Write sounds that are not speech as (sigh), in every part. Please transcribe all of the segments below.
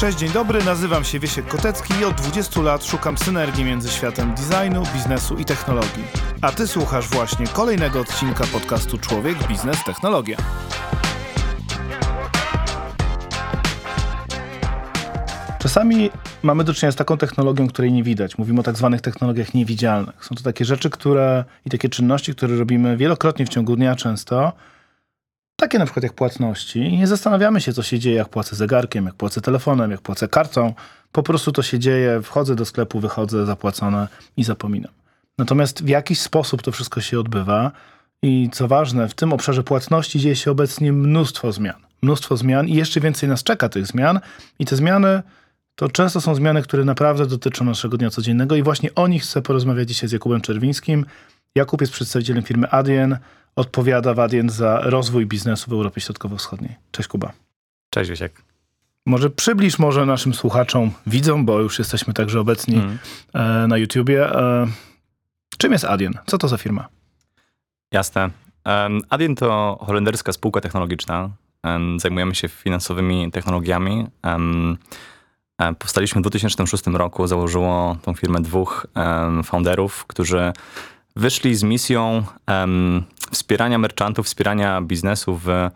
Cześć, dzień dobry, nazywam się Wiesiek Kotecki i od 20 lat szukam synergii między światem designu, biznesu i technologii. A ty słuchasz właśnie kolejnego odcinka podcastu Człowiek, Biznes, Technologia. Czasami mamy do czynienia z taką technologią, której nie widać. Mówimy o tak zwanych technologiach niewidzialnych. Są to takie rzeczy, które i takie czynności, które robimy wielokrotnie w ciągu dnia często, takie na przykład jak płatności. Nie zastanawiamy się, co się dzieje, jak płacę zegarkiem, jak płacę telefonem, jak płacę kartą. Po prostu to się dzieje, wchodzę do sklepu, wychodzę, zapłacone i zapominam. Natomiast w jakiś sposób to wszystko się odbywa i co ważne, w tym obszarze płatności dzieje się obecnie mnóstwo zmian. Mnóstwo zmian i jeszcze więcej nas czeka tych zmian i te zmiany to często są zmiany, które naprawdę dotyczą naszego dnia codziennego i właśnie o nich chcę porozmawiać dzisiaj z Jakubem Czerwińskim. Jakub jest przedstawicielem firmy Adyen, odpowiada w Adyen za rozwój biznesu w Europie Środkowo-Wschodniej. Cześć Kuba. Cześć Wiesiek. Może przybliż może naszym słuchaczom, widzom, bo już jesteśmy także obecni Mm. na YouTubie. E, czym jest Adyen? Co to za firma? Jasne. Adyen to holenderska spółka technologiczna. Zajmujemy się finansowymi technologiami. E, powstaliśmy w 2006 roku. Założyło tą firmę dwóch founderów, którzy wyszli z misją um, wspierania merchantów, wspierania biznesu w, e,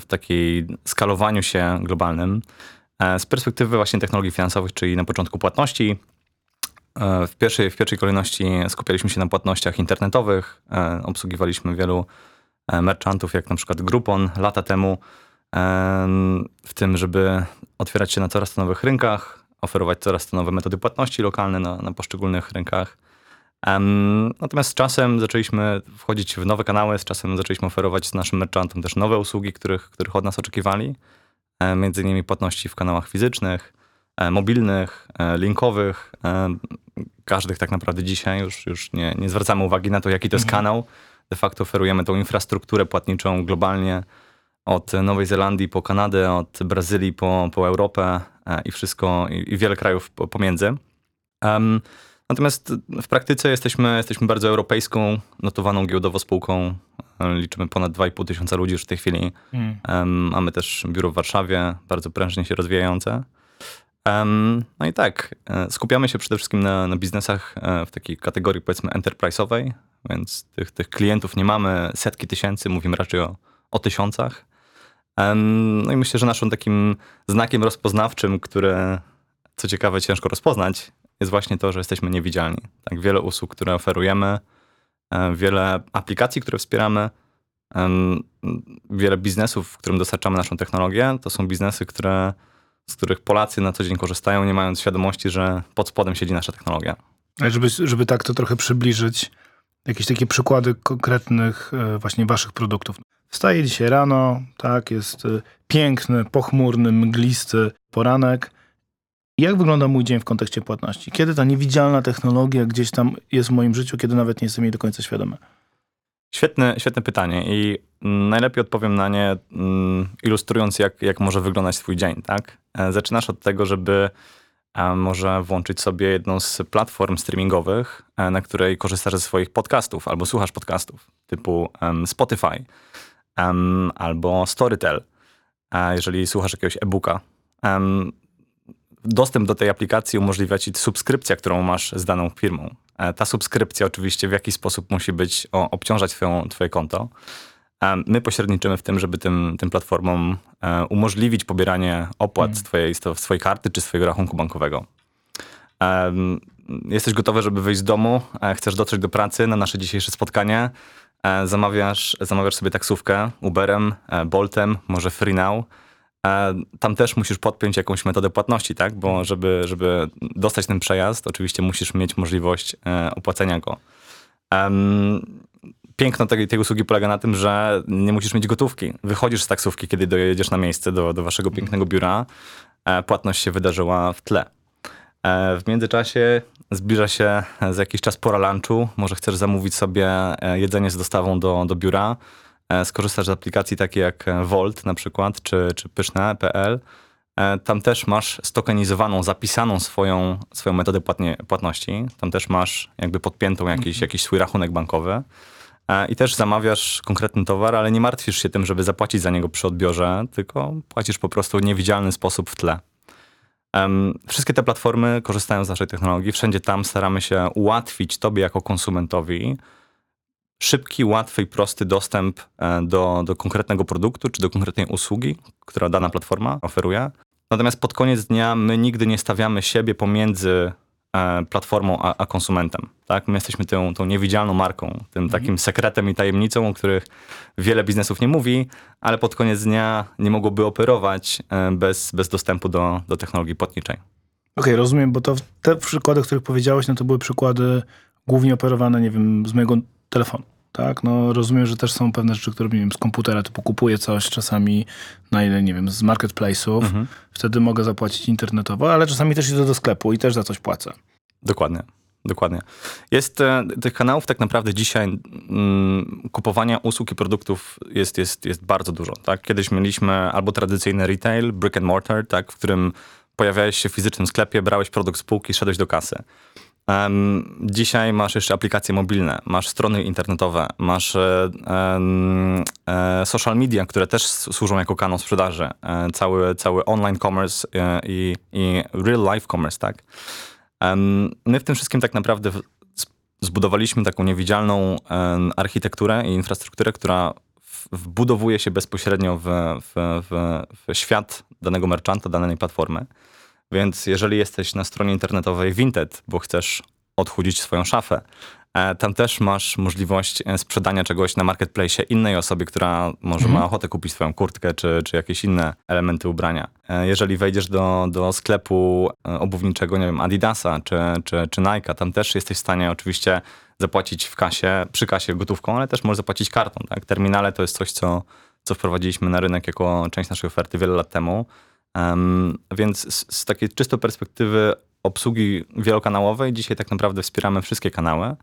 w takiej skalowaniu się globalnym. E, z perspektywy właśnie technologii finansowych, czyli na początku płatności, E, W pierwszej, w pierwszej kolejności skupialiśmy się na płatnościach internetowych. Obsługiwaliśmy wielu merchantów, jak na przykład Groupon lata temu, em, w tym, żeby otwierać się na coraz to nowych rynkach, oferować coraz to nowe metody płatności lokalne na, na poszczególnych rynkach. Em, Natomiast z czasem zaczęliśmy wchodzić w nowe kanały, z czasem zaczęliśmy oferować naszym merchantom też nowe usługi, których, których od nas oczekiwali. E, Między innymi płatności w kanałach fizycznych, e, mobilnych, e, linkowych. Każdych tak naprawdę dzisiaj już, już nie, nie zwracamy uwagi na to, jaki to jest kanał. De facto oferujemy tą infrastrukturę płatniczą globalnie od Nowej Zelandii po Kanadę, od Brazylii po, po Europę e, i wszystko, i, i wiele krajów po- pomiędzy. Em, natomiast w praktyce jesteśmy, jesteśmy bardzo europejską, notowaną giełdowo spółką. Liczymy ponad 2,5 tysiąca ludzi już w tej chwili. Em, mamy też biuro w Warszawie, bardzo prężnie się rozwijające. Em, no i tak, e, skupiamy się przede wszystkim na, na biznesach e, w takiej kategorii powiedzmy enterprise'owej, więc tych, tych klientów nie mamy setki tysięcy, mówimy raczej o, o tysiącach. Em, No i myślę, że naszym takim znakiem rozpoznawczym, które co ciekawe ciężko rozpoznać, jest właśnie to, że jesteśmy niewidzialni. Tak, wiele usług, które oferujemy, e, wiele aplikacji, które wspieramy, wiele biznesów, w którym dostarczamy naszą technologię, to są biznesy, które, z których Polacy na co dzień korzystają, nie mając świadomości, że pod spodem siedzi nasza technologia. Ale żeby, żeby tak to trochę przybliżyć, jakieś takie przykłady konkretnych e, właśnie waszych produktów. Wstaję dzisiaj rano, tak, jest e, piękny, pochmurny, mglisty poranek. Jak wygląda mój dzień w kontekście płatności? Kiedy ta niewidzialna technologia gdzieś tam jest w moim życiu, kiedy nawet nie jestem jej do końca świadomy? Świetne, świetne pytanie i mm, najlepiej odpowiem na nie mm, ilustrując, jak, jak może wyglądać twój dzień, tak? E, Zaczynasz od tego, żeby e, może włączyć sobie jedną z platform streamingowych, e, na której korzystasz ze swoich podcastów albo słuchasz podcastów, typu Spotify albo Storytel, jeżeli słuchasz jakiegoś e-booka. Dostęp do tej aplikacji umożliwia ci subskrypcja, którą masz z daną firmą. E, Ta subskrypcja oczywiście w jakiś sposób musi być, o, obciążać twoją, twoje konto. E, My pośredniczymy w tym, żeby tym, tym platformom e, umożliwić pobieranie opłat z, twojej, z twojej karty czy swojego rachunku bankowego. Jesteś gotowy, żeby wyjść z domu, chcesz dotrzeć do pracy na nasze dzisiejsze spotkanie, zamawiasz, zamawiasz sobie taksówkę Uberem, Boltem, może FreeNow. Tam też musisz podpiąć jakąś metodę płatności, tak? Bo żeby, żeby dostać ten przejazd, oczywiście musisz mieć możliwość e, opłacenia go. Piękno tej, tej usługi polega na tym, że nie musisz mieć gotówki. Wychodzisz z taksówki, kiedy dojedziesz na miejsce do, do waszego pięknego biura. e, Płatność się wydarzyła w tle. E, W międzyczasie zbliża się za jakiś czas pora lunchu. Może chcesz zamówić sobie jedzenie z dostawą do, do biura. E, Skorzystasz z aplikacji takie jak Volt na przykład, czy, czy pyszne.pl. E, Tam też masz stokenizowaną, zapisaną swoją, swoją metodę płatnie, płatności. Tam też masz jakby podpiętą jakiś, jakiś swój rachunek bankowy. E, I też zamawiasz konkretny towar, ale nie martwisz się tym, żeby zapłacić za niego przy odbiorze, tylko płacisz po prostu w niewidzialny sposób w tle. Wszystkie te platformy korzystają z naszej technologii. Wszędzie tam staramy się ułatwić tobie jako konsumentowi szybki, łatwy i prosty dostęp e, do, do konkretnego produktu czy do konkretnej usługi, która dana platforma oferuje. Natomiast pod koniec dnia my nigdy nie stawiamy siebie pomiędzy e, platformą a, a konsumentem. Tak? My jesteśmy tą, tą niewidzialną marką, tym takim sekretem i tajemnicą, o których wiele biznesów nie mówi, ale pod koniec dnia nie mogłoby operować e, bez, bez dostępu do, do technologii płatniczej. Okej, rozumiem, bo to te przykłady, o których powiedziałeś, no to były przykłady głównie operowane, nie wiem, z mojego telefonu. Tak, no rozumiem, że też są pewne rzeczy, które nie wiem, z komputera, typu kupuję coś czasami na ile, nie wiem, z marketplace'ów, wtedy mogę zapłacić internetowo, ale czasami też idę do sklepu i też za coś płacę. Dokładnie. Dokładnie. Jest e, tych kanałów tak naprawdę dzisiaj mm, kupowania usług i produktów jest, jest, jest bardzo dużo. Tak? Kiedyś mieliśmy albo tradycyjny retail, brick and mortar, tak? w którym pojawiałeś się w fizycznym sklepie, brałeś produkt z półki, szedłeś do kasy. Em, dzisiaj masz jeszcze aplikacje mobilne, masz strony internetowe, masz e, social media, które też służą jako kanał sprzedaży. E, cały, cały online commerce i, i real life commerce, tak? Em, My w tym wszystkim tak naprawdę zbudowaliśmy taką niewidzialną architekturę i infrastrukturę, która wbudowuje się bezpośrednio w, w, w, w świat danego merchanta, danej platformy. Więc jeżeli jesteś na stronie internetowej Vinted, bo chcesz odchudzić swoją szafę, e, tam też masz możliwość e, sprzedania czegoś na marketplace innej osobie, która może ma ochotę kupić swoją kurtkę czy, czy jakieś inne elementy ubrania. E, Jeżeli wejdziesz do, do sklepu obuwniczego, nie wiem, Adidasa czy, czy, czy Nike'a, tam też jesteś w stanie oczywiście zapłacić w kasie, przy kasie gotówką, ale też możesz zapłacić kartą. Tak? Terminale to jest coś, co, co wprowadziliśmy na rynek jako część naszej oferty wiele lat temu. Em, więc z, z takiej czysto perspektywy obsługi wielokanałowej dzisiaj tak naprawdę wspieramy wszystkie kanały.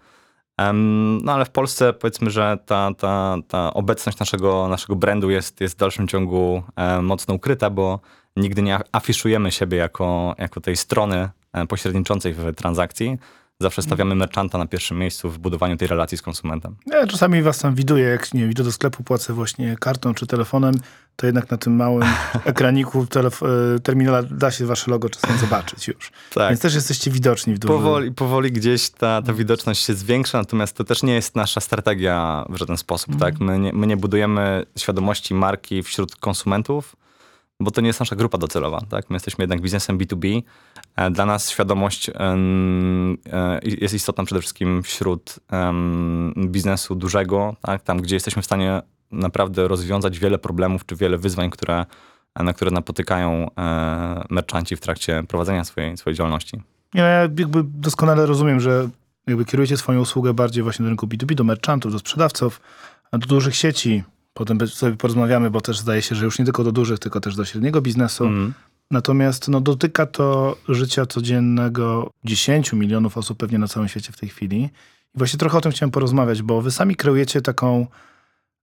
Em, no ale w Polsce powiedzmy, że ta, ta, ta obecność naszego, naszego brandu jest, jest w dalszym ciągu e, mocno ukryta, bo nigdy nie afiszujemy siebie jako, jako tej strony e, pośredniczącej w transakcji. Zawsze stawiamy merchanta na pierwszym miejscu w budowaniu tej relacji z konsumentem. Ja czasami was tam widuję, jak nie idę do sklepu, płacę właśnie kartą czy telefonem, to jednak na tym małym (laughs) ekraniku e, terminala da się wasze logo czasem zobaczyć już. Tak. Więc też jesteście widoczni w dużym... Powoli, powoli gdzieś ta, ta widoczność się zwiększa, natomiast to też nie jest nasza strategia w żaden sposób. Tak? My, nie, my nie budujemy świadomości marki wśród konsumentów, bo to nie jest nasza grupa docelowa. Tak? My jesteśmy jednak biznesem B2B. E, Dla nas świadomość e, jest istotna przede wszystkim wśród biznesu dużego, tak? tam gdzie jesteśmy w stanie naprawdę rozwiązać wiele problemów czy wiele wyzwań, które, na które napotykają e, merchanci w trakcie prowadzenia swojej, swojej działalności. No ja jakby doskonale rozumiem, że jakby kierujecie swoją usługę bardziej właśnie do rynku B2B, do merchantów, do sprzedawców, do dużych sieci. Potem sobie porozmawiamy, bo też zdaje się, że już nie tylko do dużych, tylko też do średniego biznesu. Mm. Natomiast no, dotyka to życia codziennego 10 milionów osób pewnie na całym świecie w tej chwili. I właśnie trochę o tym chciałem porozmawiać, bo wy sami kreujecie taką,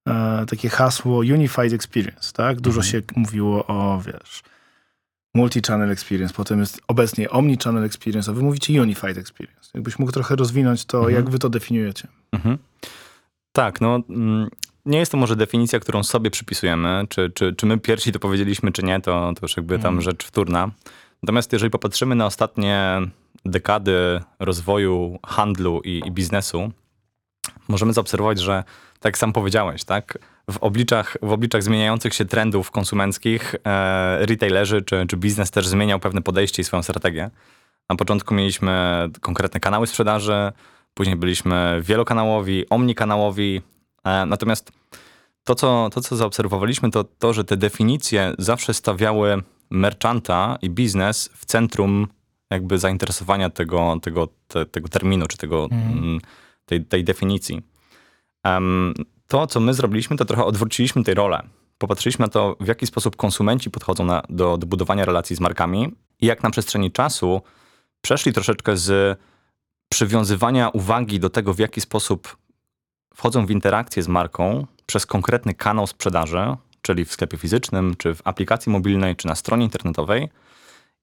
e, takie hasło Unified Experience, tak? Dużo się mówiło o, wiesz, multi-channel experience, potem jest obecnie omni-channel experience, a wy mówicie Unified Experience. Jakbyś mógł trochę rozwinąć to, Mhm. jak wy to definiujecie. Mhm. Tak, no mm, nie jest to może definicja, którą sobie przypisujemy, czy, czy, czy my pierwsi to powiedzieliśmy, czy nie, to, to już jakby tam Mhm. rzecz wtórna. Natomiast jeżeli popatrzymy na ostatnie dekady rozwoju handlu i, i biznesu, możemy zaobserwować, że tak sam powiedziałeś, tak, w obliczach, w obliczach zmieniających się trendów konsumenckich e, retailerzy czy, czy biznes też zmieniał pewne podejście i swoją strategię. Na początku mieliśmy konkretne kanały sprzedaży, później byliśmy wielokanałowi, omnikanałowi, natomiast to co, to, co zaobserwowaliśmy, to to, że te definicje zawsze stawiały merchanta i biznes w centrum jakby zainteresowania tego, tego, te, tego terminu, czy tego, mm, tej, tej definicji. Em, to, co my zrobiliśmy, to trochę odwróciliśmy tej rolę. Popatrzyliśmy na to, w jaki sposób konsumenci podchodzą na, do, do budowania relacji z markami i jak na przestrzeni czasu przeszli troszeczkę z przywiązywania uwagi do tego, w jaki sposób wchodzą w interakcję z marką przez konkretny kanał sprzedaży, czyli w sklepie fizycznym, czy w aplikacji mobilnej, czy na stronie internetowej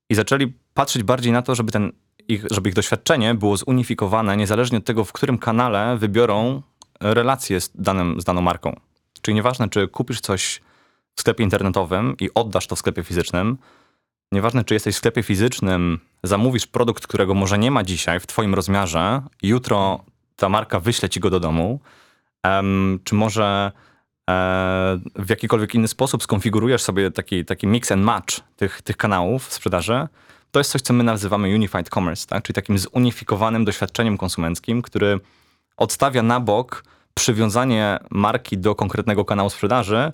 i zaczęli patrzeć bardziej na to, żeby, ten ich, żeby ich doświadczenie było zunifikowane, niezależnie od tego, w którym kanale wybiorą relacje z, danym, z daną marką. Czyli nieważne, czy kupisz coś w sklepie internetowym i oddasz to w sklepie fizycznym, Nieważne, czy jesteś w sklepie fizycznym, zamówisz produkt, którego może nie ma dzisiaj w twoim rozmiarze, jutro ta marka wyśle ci go do domu, czy może e, w jakikolwiek inny sposób skonfigurujesz sobie taki, taki mix and match tych, tych kanałów sprzedaży, to jest coś, co my nazywamy Unified Commerce, tak? czyli takim zunifikowanym doświadczeniem konsumenckim, który odstawia na bok przywiązanie marki do konkretnego kanału sprzedaży,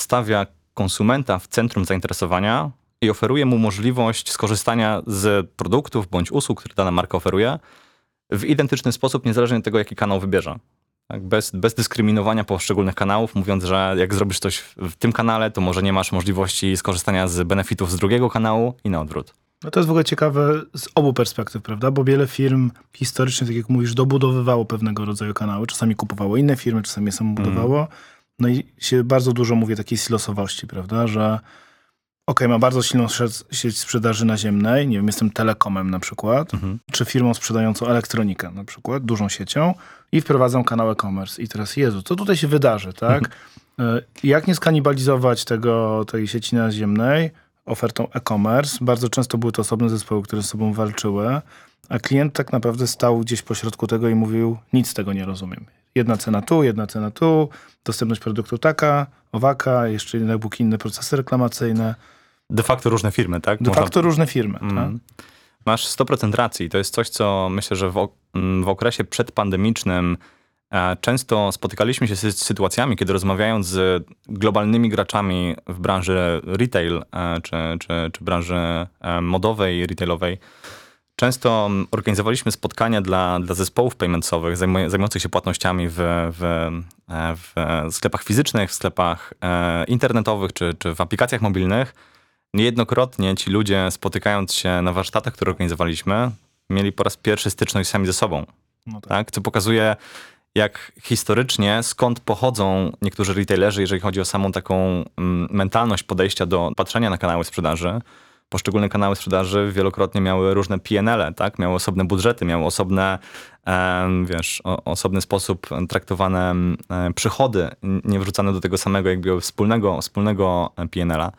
stawia konsumenta w centrum zainteresowania i oferuje mu możliwość skorzystania z produktów bądź usług, które dana marka oferuje w identyczny sposób, niezależnie od tego, jaki kanał wybierze. Tak, bez, bez dyskryminowania poszczególnych kanałów, mówiąc, że jak zrobisz coś w, tym kanale, to może nie masz możliwości skorzystania z benefitów z drugiego kanału i na odwrót. No to jest w ogóle ciekawe z obu perspektyw, prawda? Bo wiele firm historycznie, tak jak mówisz, dobudowywało pewnego rodzaju kanały. Czasami kupowało inne firmy, czasami je samo budowało. No i się bardzo dużo mówi takiej silosowości, prawda? Że okej, ma bardzo silną sieć sprzedaży naziemnej, nie wiem, jestem telekomem na przykład, czy firmą sprzedającą elektronikę na przykład, dużą siecią i wprowadzam kanał e-commerce. I teraz, Jezu, co tutaj się wydarzy, tak? E, Jak nie skanibalizować tego, tej sieci naziemnej ofertą e-commerce? Bardzo często były to osobne zespoły, które ze sobą walczyły, a klient tak naprawdę stał gdzieś pośrodku tego i mówił, nic z tego nie rozumiem. Jedna cena tu, jedna cena tu, dostępność produktu taka, owaka, jeszcze inne bóg inne procesy reklamacyjne. De facto różne firmy, tak? De Można- facto różne firmy. Mm. Tak? Masz 100% racji. To jest coś, co myślę, że w, mm, w okresie przedpandemicznym e, często spotykaliśmy się z sytuacjami, kiedy rozmawiając z globalnymi graczami w branży retail e, czy, czy, czy branży e, modowej, retailowej, często mm, organizowaliśmy spotkania dla, dla zespołów paymentsowych zajmuj- zajmujących się płatnościami w, w, w sklepach fizycznych, w sklepach internetowych czy, czy w aplikacjach mobilnych. Niejednokrotnie ci ludzie, spotykając się na warsztatach, które organizowaliśmy, mieli po raz pierwszy styczność sami ze sobą. No tak. Tak? Co pokazuje, jak historycznie, skąd pochodzą niektórzy retailerzy, jeżeli chodzi o samą taką mm, mentalność podejścia do patrzenia na kanały sprzedaży. Poszczególne kanały sprzedaży wielokrotnie miały różne PNL, tak? miały osobne budżety, miały osobne, wiesz, o, osobny sposób traktowane przychody, nie wrzucane do tego samego jakby wspólnego, wspólnego PNL-a.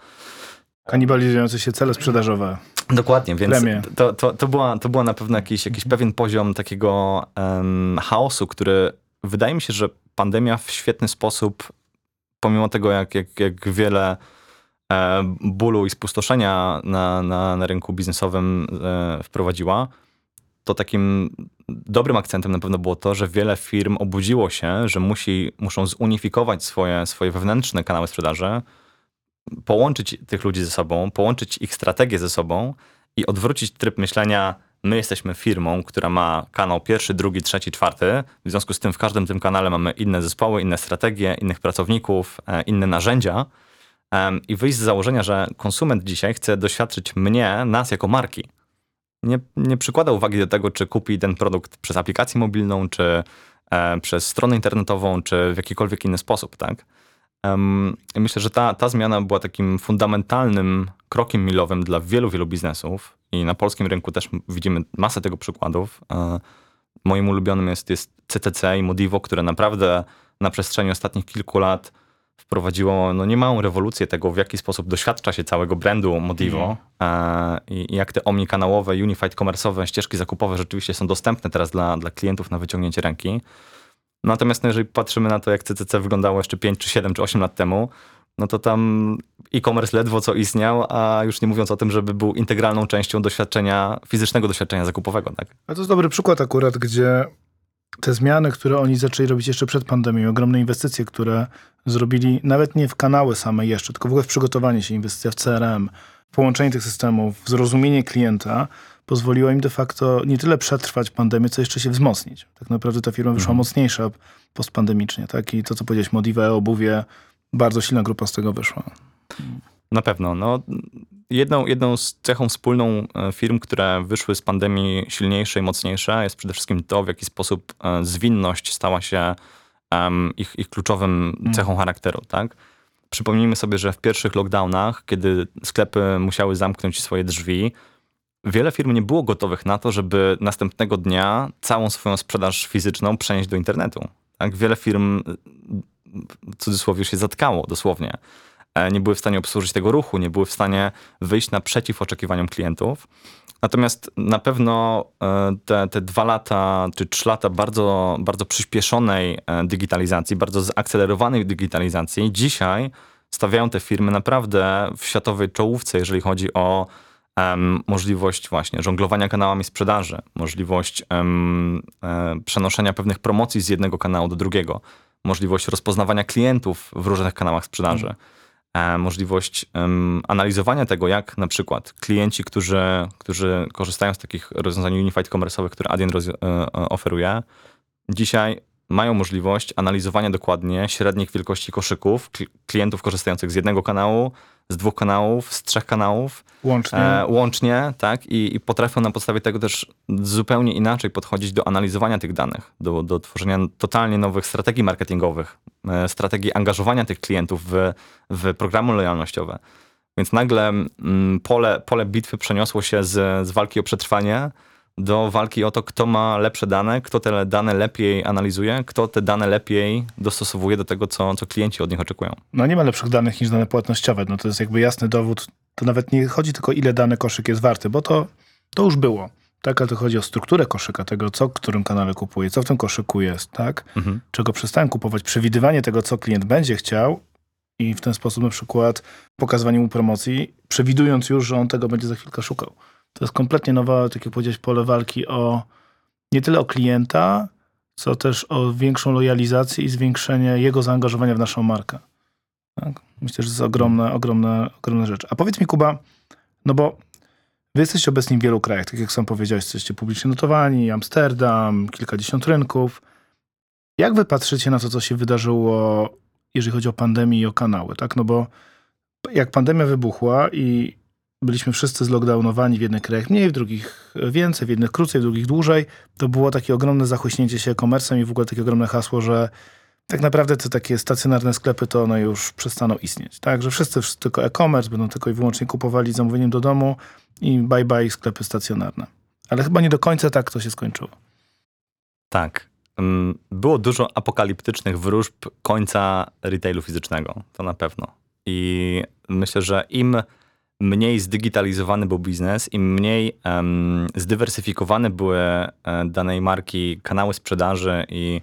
Kanibalizujące się cele sprzedażowe. Dokładnie, więc Premie. to, to, to, była, to była na pewno jakiś, jakiś pewien poziom takiego em, chaosu, który wydaje mi się, że pandemia w świetny sposób, pomimo tego, jak, jak, jak wiele e, bólu i spustoszenia na, na, na rynku biznesowym e, wprowadziła, to takim dobrym akcentem na pewno było to, że wiele firm obudziło się, że musi, muszą zunifikować swoje, swoje wewnętrzne kanały sprzedaży, połączyć tych ludzi ze sobą, połączyć ich strategię ze sobą i odwrócić tryb myślenia, my jesteśmy firmą, która ma kanał pierwszy, drugi, trzeci, czwarty. W związku z tym w każdym tym kanale mamy inne zespoły, inne strategie, innych pracowników, e, inne narzędzia. I wyjść z założenia, że konsument dzisiaj chce doświadczyć mnie, nas jako marki. Nie, nie przykłada uwagi do tego, czy kupi ten produkt przez aplikację mobilną, czy e, przez stronę internetową, czy w jakikolwiek inny sposób, tak? Myślę, że ta, ta zmiana była takim fundamentalnym krokiem milowym dla wielu, wielu biznesów i na polskim rynku też widzimy masę tego przykładów. E, Moim ulubionym jest, jest CTC i Modivo, które naprawdę na przestrzeni ostatnich kilku lat wprowadziło no, niemałą rewolucję tego, w jaki sposób doświadcza się całego brandu Modivo i, i jak te omnikanałowe, unified commerce'owe ścieżki zakupowe rzeczywiście są dostępne teraz dla, dla klientów na wyciągnięcie ręki. Natomiast no, jeżeli patrzymy na to, jak CCC wyglądało jeszcze 5, czy 7, czy 8 lat temu, no to tam e-commerce ledwo co istniał, a już nie mówiąc o tym, żeby był integralną częścią doświadczenia, fizycznego doświadczenia zakupowego, tak? A to jest dobry przykład akurat, gdzie te zmiany, które oni zaczęli robić jeszcze przed pandemią, ogromne inwestycje, które zrobili nawet nie w kanały same jeszcze, tylko w ogóle w przygotowanie się, inwestycja w CRM, połączenie tych systemów, zrozumienie klienta, pozwoliło im de facto nie tyle przetrwać pandemię, co jeszcze się wzmocnić. Tak naprawdę ta firma wyszła mocniejsza postpandemicznie, tak? I to, co powiedziałeś, Modive, obuwie, bardzo silna grupa z tego wyszła. Na pewno. No, jedną, jedną z cechą wspólną e, firm, które wyszły z pandemii silniejsze i mocniejsze, jest przede wszystkim to, w jaki sposób e, zwinność stała się em, ich, ich kluczowym cechą charakteru. Tak? Przypomnijmy sobie, że w pierwszych lockdownach, kiedy sklepy musiały zamknąć swoje drzwi, wiele firm nie było gotowych na to, żeby następnego dnia całą swoją sprzedaż fizyczną przenieść do internetu. Tak? Wiele firm, w cudzysłowie, się zatkało dosłownie. e, nie były w stanie obsłużyć tego ruchu, nie były w stanie wyjść naprzeciw oczekiwaniom klientów. Natomiast na pewno e, te, te dwa lata czy trzy lata bardzo, bardzo przyspieszonej e, digitalizacji, bardzo zaakcelerowanej digitalizacji, dzisiaj stawiają te firmy naprawdę w światowej czołówce, jeżeli chodzi o em, możliwość właśnie żonglowania kanałami sprzedaży, możliwość em, e, przenoszenia pewnych promocji z jednego kanału do drugiego, możliwość rozpoznawania klientów w różnych kanałach sprzedaży, e, możliwość analizowania tego, jak na przykład klienci, którzy, którzy korzystają z takich rozwiązań unified commerce'owych, które Adyen roz, e, oferuje, dzisiaj mają możliwość analizowania dokładnie średnich wielkości koszyków kli- klientów korzystających z jednego kanału, z dwóch kanałów, z trzech kanałów, Łącznie. e, łącznie, tak? I, I potrafią na podstawie tego też zupełnie inaczej podchodzić do analizowania tych danych, do, do tworzenia totalnie nowych strategii marketingowych, e, strategii angażowania tych klientów w, w programy lojalnościowe. Więc nagle mm, pole, pole bitwy przeniosło się z, z walki o przetrwanie do walki o to, kto ma lepsze dane, kto te dane lepiej analizuje, kto te dane lepiej dostosowuje do tego, co, co klienci od nich oczekują. No nie ma lepszych danych niż dane płatnościowe. No to jest jakby jasny dowód. To nawet nie chodzi tylko ile dany koszyk jest warty, bo to, to już było. Tak, ale to chodzi o strukturę koszyka, tego, co w którym kanale kupuje, co w tym koszyku jest, tak? Mhm. Czego przestałem kupować, przewidywanie tego, co klient będzie chciał i w ten sposób na przykład pokazywanie mu promocji, przewidując już, że on tego będzie za chwilkę szukał. To jest kompletnie nowe, tak jak powiedziałeś, pole walki o nie tyle o klienta, co też o większą lojalizację i zwiększenie jego zaangażowania w naszą markę. Tak? Myślę, że to jest ogromna, ogromna, ogromna rzecz. A powiedz mi, Kuba, no bo wy jesteście obecni w wielu krajach, tak jak sam powiedziałeś, jesteście publicznie notowani, Amsterdam, kilkadziesiąt rynków. Jak wy patrzycie na to, co się wydarzyło, jeżeli chodzi o pandemię i o kanały, tak? No bo jak pandemia wybuchła i byliśmy wszyscy zlockdownowani w jednych krajach mniej, w drugich więcej, w jednych krócej, w drugich dłużej, to było takie ogromne zachłyśnięcie się e-commerce'em i w ogóle takie ogromne hasło, że tak naprawdę te takie stacjonarne sklepy to one już przestaną istnieć. Tak, że wszyscy tylko e-commerce będą tylko i wyłącznie kupowali zamówieniem do domu i bye bye sklepy stacjonarne. Ale chyba nie do końca tak to się skończyło. Tak. Mm, Było dużo apokaliptycznych wróżb końca retailu fizycznego, to na pewno. I myślę, że im mniej zdigitalizowany był biznes, im mniej em, zdywersyfikowane były e, danej marki kanały sprzedaży i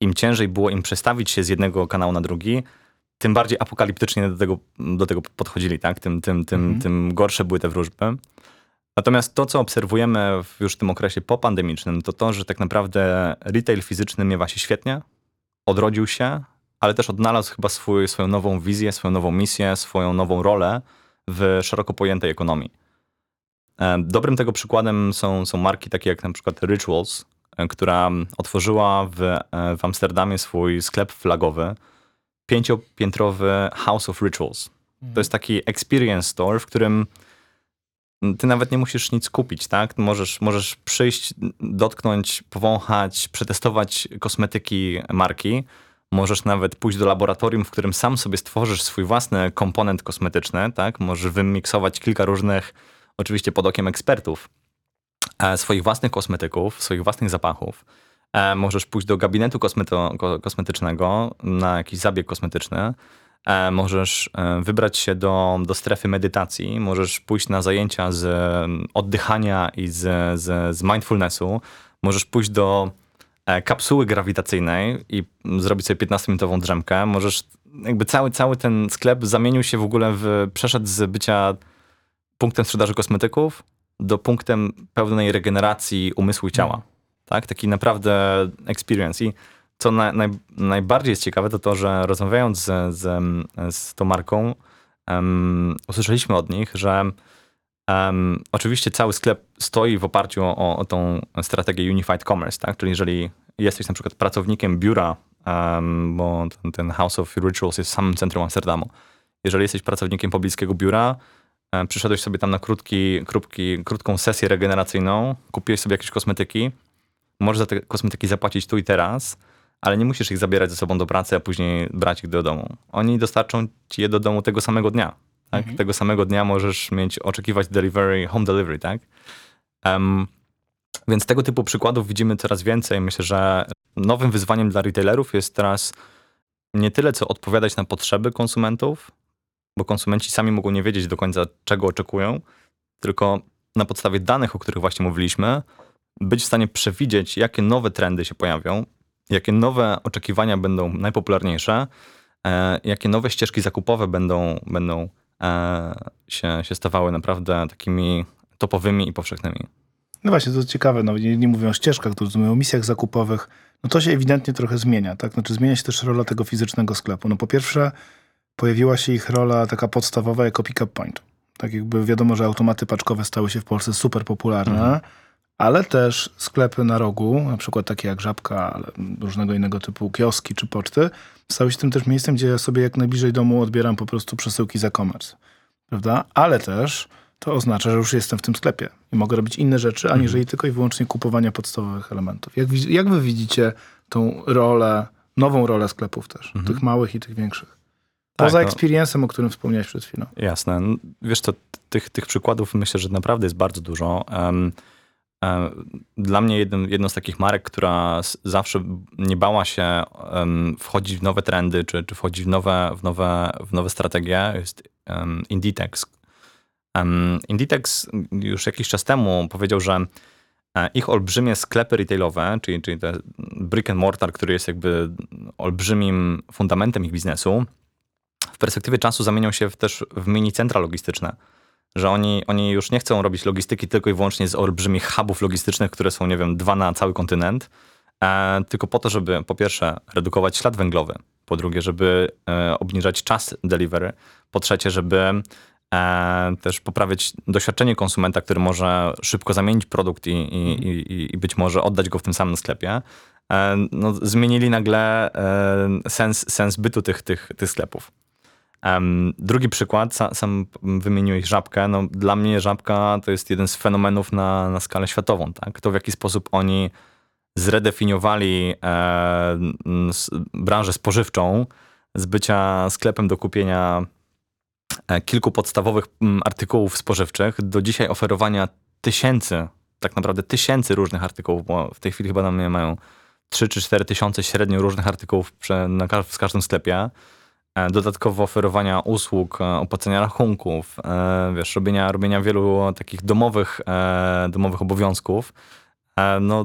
im ciężej było im przestawić się z jednego kanału na drugi, tym bardziej apokaliptycznie do tego, do tego podchodzili, tak? Tym, tym, tym, Mhm. tym gorsze były te wróżby. Natomiast to, co obserwujemy w już tym okresie popandemicznym, to to, że tak naprawdę retail fizyczny miewa się świetnie, odrodził się, ale też odnalazł chyba swój, swoją nową wizję, swoją nową misję, swoją nową rolę w szeroko pojętej ekonomii. E, Dobrym tego przykładem są, są marki takie jak na przykład Rituals, e, która otworzyła w, e, w Amsterdamie swój sklep flagowy, pięciopiętrowy House of Rituals. To jest taki experience store, w którym ty nawet nie musisz nic kupić, tak? Możesz, możesz przyjść, dotknąć, powąchać, przetestować kosmetyki marki. Możesz nawet pójść do laboratorium, w którym sam sobie stworzysz swój własny komponent kosmetyczny, tak? Możesz wymiksować kilka różnych, oczywiście pod okiem ekspertów, e, swoich własnych kosmetyków, swoich własnych zapachów. E, Możesz pójść do gabinetu kosmeto, ko- kosmetycznego na jakiś zabieg kosmetyczny. E, Możesz wybrać się do, do strefy medytacji, możesz pójść na zajęcia z oddychania i z, z, z mindfulnessu, możesz pójść do kapsuły grawitacyjnej i mm, zrobić sobie 15-minutową drzemkę. Możesz, jakby cały, cały ten sklep zamienił się w ogóle w, przeszedł z bycia punktem sprzedaży kosmetyków do punktem pełnej regeneracji umysłu i ciała. Tak? Taki naprawdę experience. I co na, naj, najbardziej jest ciekawe, to to, że rozmawiając z, z, z tą marką, um, usłyszeliśmy od nich, że um, oczywiście cały sklep stoi w oparciu o, o tą strategię Unified Commerce, tak? Czyli jeżeli jesteś na przykład pracownikiem biura, um, bo ten, ten House of Rituals jest w samym centrum Amsterdamu. Jeżeli jesteś pracownikiem pobliskiego biura, e, przyszedłeś sobie tam na krótki, krótki, krótką sesję regeneracyjną, kupiłeś sobie jakieś kosmetyki, możesz za te kosmetyki zapłacić tu i teraz, ale nie musisz ich zabierać ze sobą do pracy, a później brać ich do domu. Oni dostarczą ci je do domu tego samego dnia. Tak? Mhm. Tego samego dnia możesz mieć, oczekiwać delivery, home delivery, tak? Em, więc tego typu przykładów widzimy coraz więcej. Myślę, że nowym wyzwaniem dla retailerów jest teraz nie tyle, co odpowiadać na potrzeby konsumentów, bo konsumenci sami mogą nie wiedzieć do końca, czego oczekują, tylko na podstawie danych, o których właśnie mówiliśmy, być w stanie przewidzieć, jakie nowe trendy się pojawią, jakie nowe oczekiwania będą najpopularniejsze, e, jakie nowe ścieżki zakupowe będą, będą się, się stawały naprawdę takimi topowymi i powszechnymi. No właśnie, to ciekawe, no, nie, nie mówią o ścieżkach, to mówią o misjach zakupowych. No to się ewidentnie trochę zmienia, tak? Znaczy zmienia się też rola tego fizycznego sklepu. No po pierwsze, pojawiła się ich rola taka podstawowa jako pick-up point. Tak jakby wiadomo, że automaty paczkowe stały się w Polsce super popularne, Mhm. Ale też sklepy na rogu, na przykład takie jak Żabka, ale różnego innego typu kioski czy poczty, stały się tym też miejscem, gdzie ja sobie jak najbliżej domu odbieram po prostu przesyłki za e-commerce. Prawda? Ale też to oznacza, że już jestem w tym sklepie i mogę robić inne rzeczy, aniżeli tylko i wyłącznie kupowania podstawowych elementów. Jak, jak wy widzicie tą rolę, nową rolę sklepów też, tych małych i tych większych? Tak, Poza experience'em, o którym wspomniałeś przed chwilą. Jasne. Wiesz co, tych, tych przykładów myślę, że naprawdę jest bardzo dużo. Em, Dla mnie jednym, jedną z takich marek, która zawsze nie bała się wchodzić w nowe trendy, czy, czy wchodzić w nowe, w, nowe, w nowe strategie, jest Inditex. Inditex już jakiś czas temu powiedział, że e, ich olbrzymie sklepy retailowe, czyli, czyli te brick and mortar, który jest jakby olbrzymim fundamentem ich biznesu, w perspektywie czasu zamienią się w, też w mini centra logistyczne. Że oni, oni już nie chcą robić logistyki tylko i wyłącznie z olbrzymich hubów logistycznych, które są, nie wiem, dwa na cały kontynent, e, tylko po to, żeby po pierwsze redukować ślad węglowy, po drugie, żeby e, obniżać czas delivery, po trzecie, żeby e, też poprawiać doświadczenie konsumenta, który może szybko zamienić produkt i, i, i, i być może oddać go w tym samym sklepie. E, no, zmienili nagle e, sens, sens bytu tych, tych, tych sklepów. Em, drugi przykład, sa, sam wymieniłeś żabkę. No, dla mnie żabka to jest jeden z fenomenów na, na skalę światową. Tak? To w jaki sposób oni zredefiniowali e, s- branżę spożywczą z bycia sklepem do kupienia e, kilku podstawowych artykułów spożywczych do dzisiaj oferowania tysięcy, tak naprawdę tysięcy różnych artykułów, bo w tej chwili chyba na mnie mają 3 czy 4 tysiące średnio różnych artykułów prze, na, w każdym sklepie. E, Dodatkowo oferowania usług, e, opłacenia rachunków, e, wiesz, robienia, robienia wielu takich domowych, domowych obowiązków. No,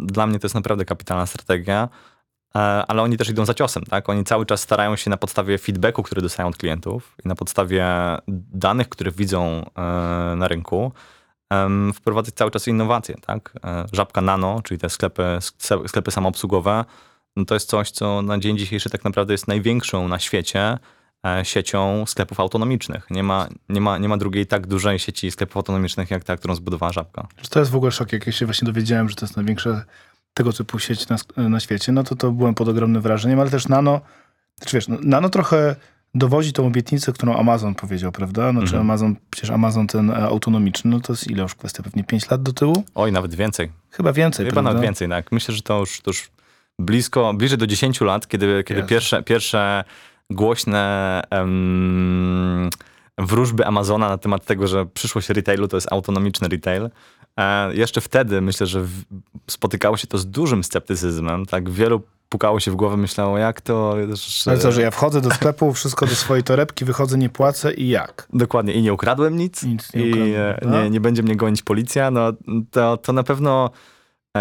dla mnie to jest naprawdę kapitalna strategia, ale oni też idą za ciosem, tak? Oni cały czas starają się na podstawie feedbacku, który dostają od klientów i na podstawie danych, które widzą na rynku, wprowadzać cały czas innowacje, tak? Żabka Nano, czyli te sklepy, sk- sklepy samoobsługowe, no to jest coś, co na dzień dzisiejszy tak naprawdę jest największą na świecie e, siecią sklepów autonomicznych. Nie ma, nie, ma, nie ma drugiej tak dużej sieci sklepów autonomicznych, jak ta, którą zbudowała Żabka. To jest w ogóle szok, jak ja się właśnie dowiedziałem, że to jest największa tego typu sieć na, na świecie, no to to byłem pod ogromnym wrażeniem, ale też Nano, znaczy wiesz, no, Nano trochę dowozi tą obietnicę, którą Amazon powiedział, prawda? Znaczy Mhm. Amazon, przecież Amazon ten e, autonomiczny, no to jest ile już kwestia, pewnie 5 lat do tyłu? Oj, nawet więcej. Chyba więcej, Chyba prawda? nawet więcej, tak. Myślę, że to już, to już blisko, bliżej do 10 lat, kiedy, kiedy Jezu. pierwsze, pierwsze głośne em, wróżby Amazona na temat tego, że przyszłość retailu to jest autonomiczny retail. E, jeszcze wtedy myślę, że w, spotykało się to z dużym sceptycyzmem. Tak, wielu pukało się w głowę, myślało, jak to. Że, Ale co, że ja wchodzę do (laughs) sklepu, wszystko do swojej torebki, wychodzę, nie płacę i jak? Dokładnie, i nie ukradłem nic, Nic nie i ukradłem, e, tak? nie, nie będzie mnie gonić policja, no to, to na pewno e,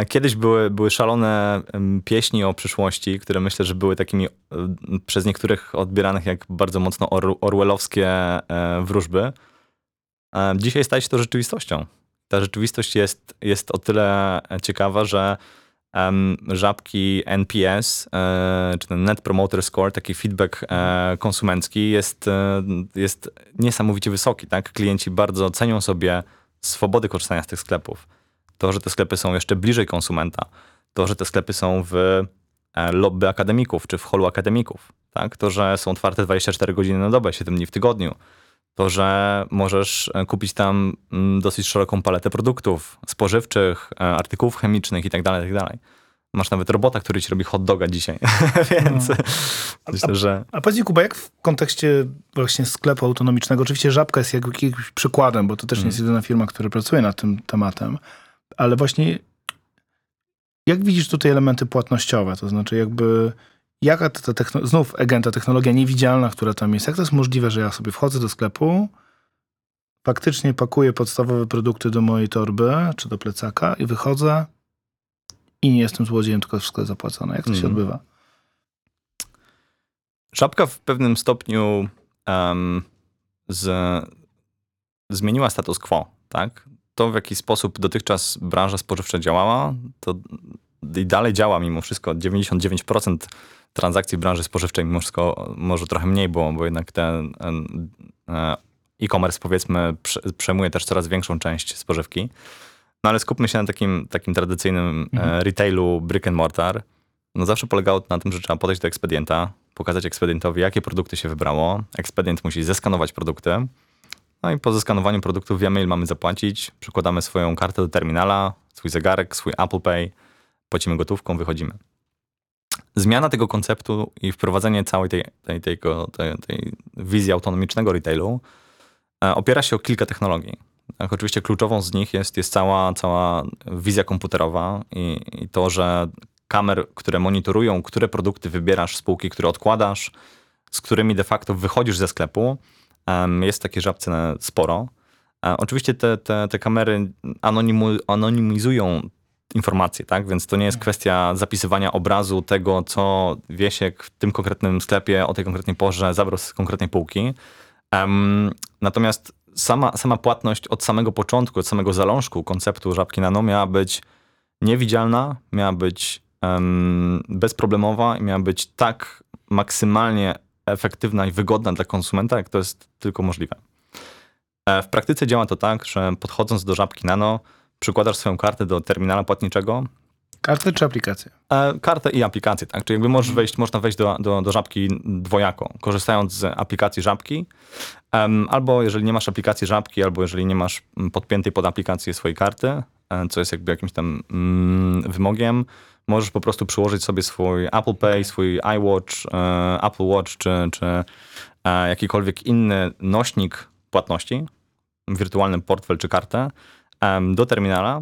kiedyś były, były szalone pieśni o przyszłości, które myślę, że były takimi e, przez niektórych odbieranych jak bardzo mocno or, orwellowskie e, wróżby. E, Dzisiaj staje się to rzeczywistością. Ta rzeczywistość jest, jest o tyle ciekawa, że żabki NPS, e, czy ten Net Promoter Score, taki feedback e, konsumencki jest, e, jest niesamowicie wysoki. Tak? Klienci bardzo cenią sobie swobody korzystania z tych sklepów. To, że te sklepy są jeszcze bliżej konsumenta. To, że te sklepy są w e, lobby akademików, czy w holu akademików. Tak? To, że są otwarte 24 godziny na dobę, 7 dni w tygodniu. To, że możesz e, kupić tam mm, dosyć szeroką paletę produktów spożywczych, e, artykułów chemicznych itd., itd. Masz nawet robota, który ci robi hot doga dzisiaj, (laughs) więc (laughs) myślę, że A powiedz mi, Kuba, jak w kontekście właśnie sklepu autonomicznego, oczywiście Żabka jest jak- jakimś przykładem, bo to też nie jest jedyna firma, która pracuje nad tym tematem, ale właśnie jak widzisz tutaj elementy płatnościowe, to znaczy jakby jaka to, to techno, znów agenta, technologia niewidzialna, która tam jest, jak to jest możliwe, że ja sobie wchodzę do sklepu, faktycznie pakuję podstawowe produkty do mojej torby czy do plecaka i wychodzę i nie jestem złodziejem, tylko wszystko zapłacone. Jak to się Mhm. odbywa? Żabka w pewnym stopniu em, z, zmieniła status quo, tak? To, w jaki sposób dotychczas branża spożywcza działała, to i dalej działa mimo wszystko. 99% transakcji w branży spożywczej, mimo wszystko może trochę mniej było, bo jednak ten e, e-commerce powiedzmy prze, przejmuje też coraz większą część spożywki. No ale skupmy się na takim, takim tradycyjnym Mhm. e, retailu brick and mortar. No zawsze polegało to na tym, że trzeba podejść do ekspedienta, pokazać ekspedientowi, jakie produkty się wybrało. Ekspedient musi zeskanować produkty. No i po zeskanowaniu produktów wiemy, ile mamy zapłacić. Przykładamy swoją kartę do terminala, swój zegarek, swój Apple Pay, płacimy gotówką, wychodzimy. Zmiana tego konceptu i wprowadzenie całej tej, tej, tej, tej, tej wizji autonomicznego retailu e, opiera się o kilka technologii. Tak, oczywiście kluczową z nich jest, jest cała, cała wizja komputerowa i, i to, że kamer, które monitorują, które produkty wybierasz spółki, które odkładasz, z którymi de facto wychodzisz ze sklepu, jest w takiej żabce sporo. E, Oczywiście te, te, te kamery anonimu, anonimizują informacje, tak? Więc to nie jest kwestia zapisywania obrazu tego, co Wiesiek w tym konkretnym sklepie o tej konkretnej porze zabrał z konkretnej półki. Em, natomiast sama, sama płatność od samego początku, od samego zalążku konceptu Żabki Nano miała być niewidzialna, miała być em, bezproblemowa i miała być tak maksymalnie efektywna i wygodna dla konsumenta, jak to jest tylko możliwe. E, W praktyce działa to tak, że podchodząc do Żabki Nano, przykładasz swoją kartę do terminala płatniczego, Karty czy aplikacje? E, kartę i aplikację, tak? Czyli jakby możesz wejść, można wejść do, do, do żabki dwojako, korzystając z aplikacji żabki, albo jeżeli nie masz aplikacji żabki, albo jeżeli nie masz mm, podpiętej pod aplikację swojej karty, e, co jest jakby jakimś tam mm, wymogiem, możesz po prostu przyłożyć sobie swój Apple Pay, swój iWatch, e, Apple Watch, czy, czy e, jakikolwiek inny nośnik płatności, wirtualny portfel czy kartę, do terminala,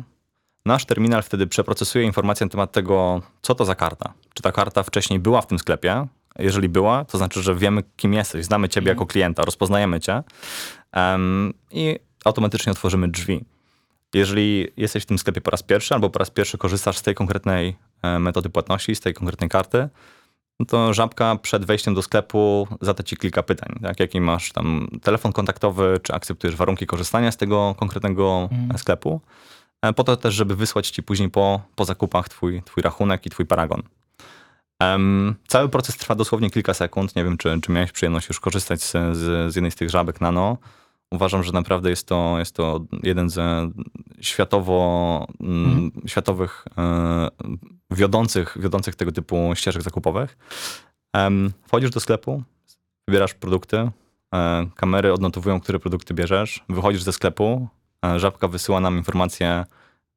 Nasz terminal wtedy przeprocesuje informacje na temat tego, co to za karta. Czy ta karta wcześniej była w tym sklepie? Jeżeli była, to znaczy, że wiemy, kim jesteś, znamy ciebie jako klienta, rozpoznajemy cię i automatycznie otworzymy drzwi. Jeżeli jesteś w tym sklepie po raz pierwszy, albo po raz pierwszy korzystasz z tej konkretnej metody płatności, z tej konkretnej karty, no to żabka przed wejściem do sklepu zada ci kilka pytań. Tak? Jaki masz tam telefon kontaktowy, czy akceptujesz warunki korzystania z tego konkretnego Mhm. sklepu? E, po to też, żeby wysłać ci później po, po zakupach twój, twój rachunek i twój paragon. Em, cały proces trwa dosłownie kilka sekund. Nie wiem, czy, czy miałeś przyjemność już korzystać z, z, z jednej z tych żabek nano. Uważam, że naprawdę jest to, jest to jeden ze światowo, mm, światowych e, wiodących, wiodących tego typu ścieżek zakupowych. Em, wchodzisz do sklepu, wybierasz produkty, e, kamery odnotowują, które produkty bierzesz, wychodzisz ze sklepu, e, żabka wysyła nam informację,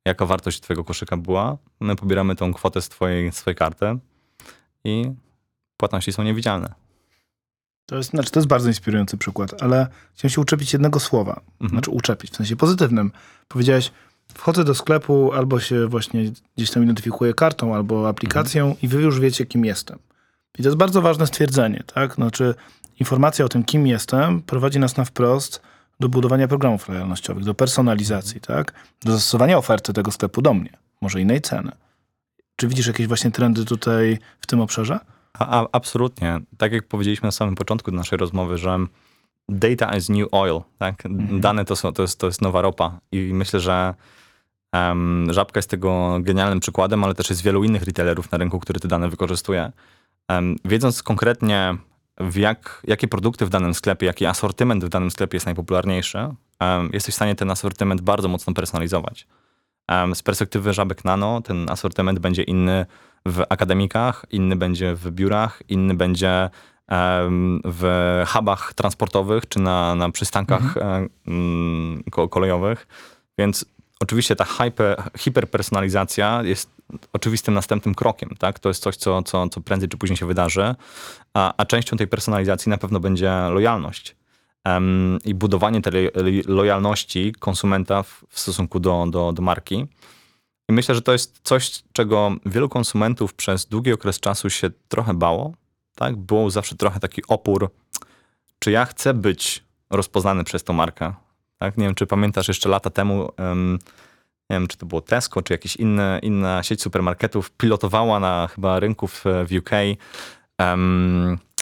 jaka wartość twojego koszyka była. My pobieramy tą kwotę z twojej, z twojej karty i płatności są niewidzialne. To jest, znaczy, to jest bardzo inspirujący przykład, ale chciałem się uczepić jednego słowa. Mhm. Znaczy uczepić, w sensie pozytywnym. Powiedziałeś, wchodzę do sklepu, albo się właśnie gdzieś tam identyfikuję kartą, albo aplikacją i wy już wiecie, kim jestem. I to jest bardzo ważne stwierdzenie, tak? Znaczy informacja o tym, kim jestem, prowadzi nas na wprost do budowania programów lojalnościowych, do personalizacji, tak? Do zastosowania oferty tego sklepu do mnie, może innej ceny. Czy widzisz jakieś właśnie trendy tutaj w tym obszarze? A, a, absolutnie. Tak jak powiedzieliśmy na samym początku naszej rozmowy, że data is new oil. Tak? Mhm. Dane to, są, to, jest, to jest nowa ropa. I myślę, że em, Żabka jest tego genialnym przykładem, ale też jest wielu innych retailerów na rynku, które te dane wykorzystuje. Em, wiedząc konkretnie, w jak, jakie produkty w danym sklepie, jaki asortyment w danym sklepie jest najpopularniejszy, em, jesteś w stanie ten asortyment bardzo mocno personalizować. Z perspektywy Żabek Nano ten asortyment będzie inny w akademikach, inny będzie w biurach, inny będzie w hubach transportowych czy na, na przystankach ko- kolejowych. Więc oczywiście ta hyper, hiperpersonalizacja jest oczywistym następnym krokiem. Tak? To jest coś, co, co, co prędzej czy później się wydarzy, a, a częścią tej personalizacji na pewno będzie lojalność. Em, I budowanie tej lo- lojalności konsumenta w, w stosunku do, do, do marki. I myślę, że to jest coś, czego wielu konsumentów przez długi okres czasu się trochę bało. Tak? Było zawsze trochę taki opór, czy ja chcę być rozpoznany przez tą markę. Tak? Nie wiem, czy pamiętasz jeszcze lata temu, um, nie wiem, czy to było Tesco, czy jakaś inna, sieć supermarketów pilotowała na chyba rynku w, w UK um, e,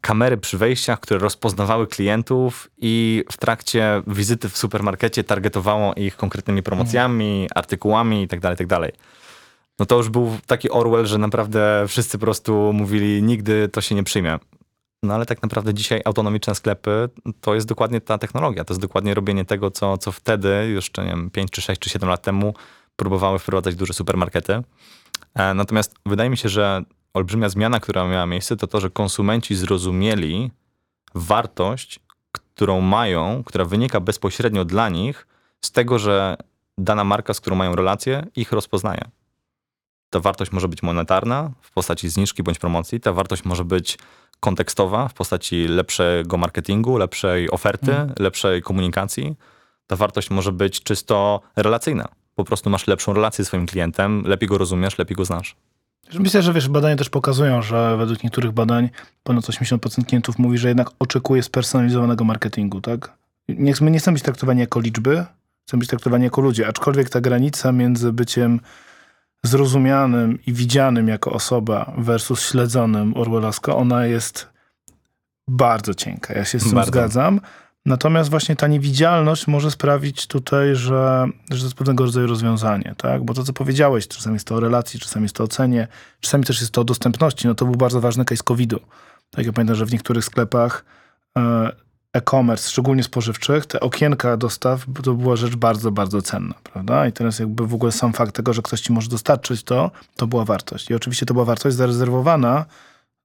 kamery przy wejściach, które rozpoznawały klientów i w trakcie wizyty w supermarkecie targetowało ich konkretnymi promocjami, artykułami itd., itd. No to już był taki Orwell, że naprawdę wszyscy po prostu mówili, nigdy to się nie przyjmie. No ale tak naprawdę dzisiaj autonomiczne sklepy to jest dokładnie ta technologia. To jest dokładnie robienie tego, co, co wtedy, jeszcze nie wiem, 5 czy 6 czy 7 lat temu próbowały wprowadzać duże supermarkety. E, natomiast wydaje mi się, że olbrzymia zmiana, która miała miejsce, to to, że konsumenci zrozumieli wartość, którą mają, która wynika bezpośrednio dla nich z tego, że dana marka, z którą mają relację, ich rozpoznaje. Ta wartość może być monetarna w postaci zniżki bądź promocji, ta wartość może być kontekstowa w postaci lepszego marketingu, lepszej oferty, mm. lepszej komunikacji. Ta wartość może być czysto relacyjna. Po prostu masz lepszą relację z swoim klientem, lepiej go rozumiesz, lepiej go znasz. Myślę, że wiesz, badania też pokazują, że według niektórych badań ponad 80% klientów mówi, że jednak oczekuje spersonalizowanego marketingu, tak? Nie, my nie chcemy być traktowani jako liczby, chcemy być traktowani jako ludzie, aczkolwiek ta granica między byciem zrozumianym i widzianym jako osoba versus śledzonym Orwellowsko, ona jest bardzo cienka. Ja się z tym bardzo. zgadzam. Natomiast właśnie ta niewidzialność może sprawić tutaj, że, że to jest pewnego rodzaju rozwiązanie, tak? Bo to, co powiedziałeś, czasami jest to o relacji, czasami jest to o cenie, czasami też jest to o dostępności. No to był bardzo ważny case COVID-u. Tak, ja pamiętam, że w niektórych sklepach e, e-commerce, szczególnie spożywczych, te okienka dostaw to była rzecz bardzo, bardzo cenna, prawda? I teraz jakby w ogóle sam fakt tego, że ktoś ci może dostarczyć to, to była wartość. I oczywiście to była wartość zarezerwowana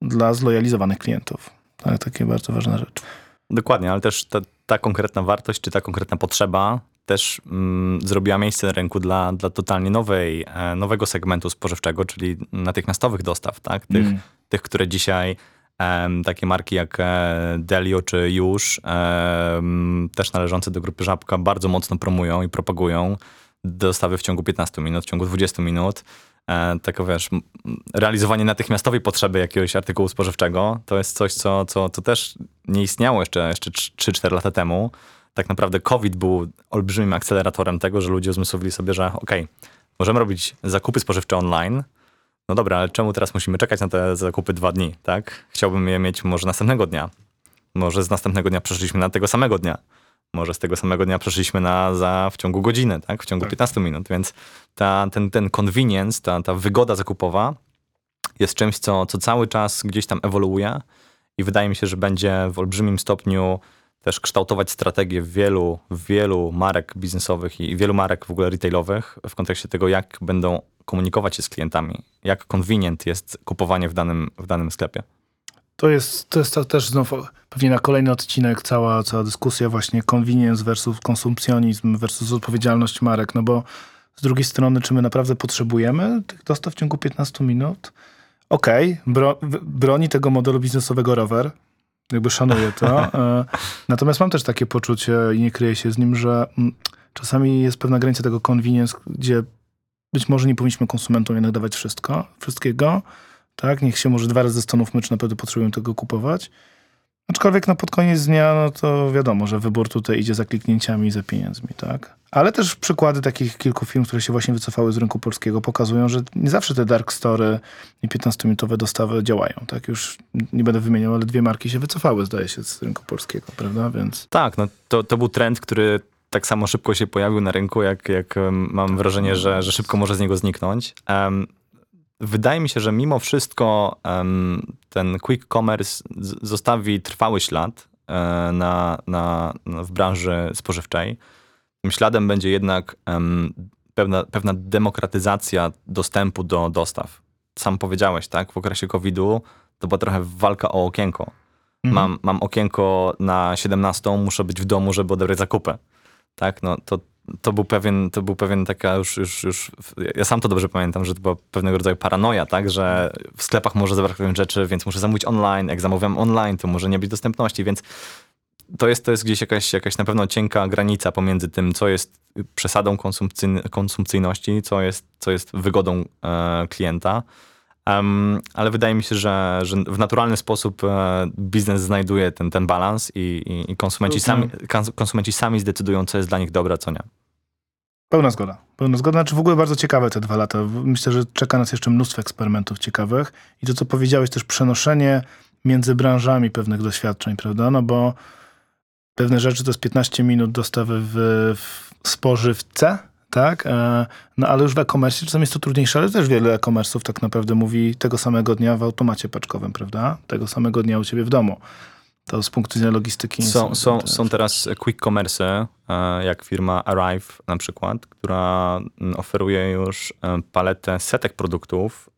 dla zlojalizowanych klientów. Tak, takie bardzo ważna rzecz. Dokładnie, ale też ta, ta konkretna wartość, czy ta konkretna potrzeba też mm, zrobiła miejsce na rynku dla, dla totalnie nowej, e, nowego segmentu spożywczego, czyli natychmiastowych dostaw, tak? Tych, mm. tych które dzisiaj takie marki jak e, Delio czy Już, też należące do grupy Żabka, bardzo mocno promują i propagują dostawy w ciągu 15 minut, w ciągu 20 minut. E, Tako wiesz, realizowanie natychmiastowej potrzeby jakiegoś artykułu spożywczego, to jest coś, co, co, co też nie istniało jeszcze, jeszcze 3-4 lata temu. Tak naprawdę COVID był olbrzymim akceleratorem tego, że ludzie uzmysłowili sobie, że ok, możemy robić zakupy spożywcze online, no dobra, ale czemu teraz musimy czekać na te zakupy dwa dni, tak? Chciałbym je mieć może następnego dnia. Może z następnego dnia przeszliśmy na tego samego dnia. Może z tego samego dnia przeszliśmy na za w ciągu godziny, tak? W ciągu tak. 15 minut. Więc ta, ten, ten convenience, ta, ta wygoda zakupowa jest czymś, co, co cały czas gdzieś tam ewoluuje i wydaje mi się, że będzie w olbrzymim stopniu też kształtować strategię wielu, wielu marek biznesowych i wielu marek w ogóle retailowych w kontekście tego, jak będą komunikować się z klientami, jak convenient jest kupowanie w danym, w danym sklepie. To jest, to jest też znowu pewnie na kolejny odcinek cała, cała dyskusja właśnie convenience versus konsumpcjonizm versus odpowiedzialność marek, no bo z drugiej strony, czy my naprawdę potrzebujemy tych dostaw w ciągu 15 minut? Okej, okay, bro, broni tego modelu biznesowego rower, jakby szanuję to. (laughs) E, natomiast mam też takie poczucie i nie kryję się z nim, że mm, czasami jest pewna granica tego convenience, gdzie być może nie powinniśmy konsumentom jednak dawać wszystko, wszystkiego, tak? Niech się może dwa razy zastanówmy, czy naprawdę potrzebują tego kupować. Aczkolwiek no, pod koniec dnia, no to wiadomo, że wybór tutaj idzie za kliknięciami i za pieniędzmi, tak? Ale też przykłady takich kilku firm, które się właśnie wycofały z rynku polskiego, pokazują, że nie zawsze te dark story i 15-minutowe dostawy działają, tak? Już nie będę wymieniał, ale dwie marki się wycofały, zdaje się, z rynku polskiego, prawda? Więc... Tak, no to, to był trend, który tak samo szybko się pojawił na rynku, jak, jak mam wrażenie, że, że szybko może z niego zniknąć. Um, wydaje mi się, że mimo wszystko ten quick commerce zostawi trwały ślad e, na, na, na, w branży spożywczej. Tym śladem będzie jednak pewna, pewna demokratyzacja dostępu do dostaw. Sam powiedziałeś, tak? W okresie COVID-u to była trochę walka o okienko. Mhm. Mam, mam okienko na 17, muszę być w domu, żeby odebrać zakupy tak, no to, to był pewien, to był pewien taka już, już, już, ja sam to dobrze pamiętam, że to była pewnego rodzaju paranoja, tak, że w sklepach może zabraknąć rzeczy, więc muszę zamówić online, jak zamawiam online, to może nie być dostępności, więc to jest, to jest gdzieś jakaś, jakaś na pewno cienka granica pomiędzy tym, co jest przesadą konsumpcyjn- konsumpcyjności, co jest, co jest wygodą e, klienta. Um, ale wydaje mi się, że, że w naturalny sposób e, biznes znajduje ten, ten balans i, i, i konsumenci, sami, kons- konsumenci sami zdecydują, co jest dla nich dobre, co nie. Pełna zgoda. Pełna zgoda. Znaczy w ogóle bardzo ciekawe te dwa lata. Myślę, że czeka nas jeszcze mnóstwo eksperymentów ciekawych. I to, co powiedziałeś, też przenoszenie między branżami pewnych doświadczeń, prawda? No bo pewne rzeczy to jest 15 minut dostawy w, w spożywce, tak? E, No ale już w e-commerce czasami jest to trudniejsze, ale też wiele e-commerce'ów tak naprawdę mówi tego samego dnia w automacie paczkowym, prawda? Tego samego dnia u ciebie w domu. To z punktu widzenia logistyki. Są, są, te- są teraz quick commerce, jak firma Arrive na przykład, która mm, oferuje już e, paletę setek produktów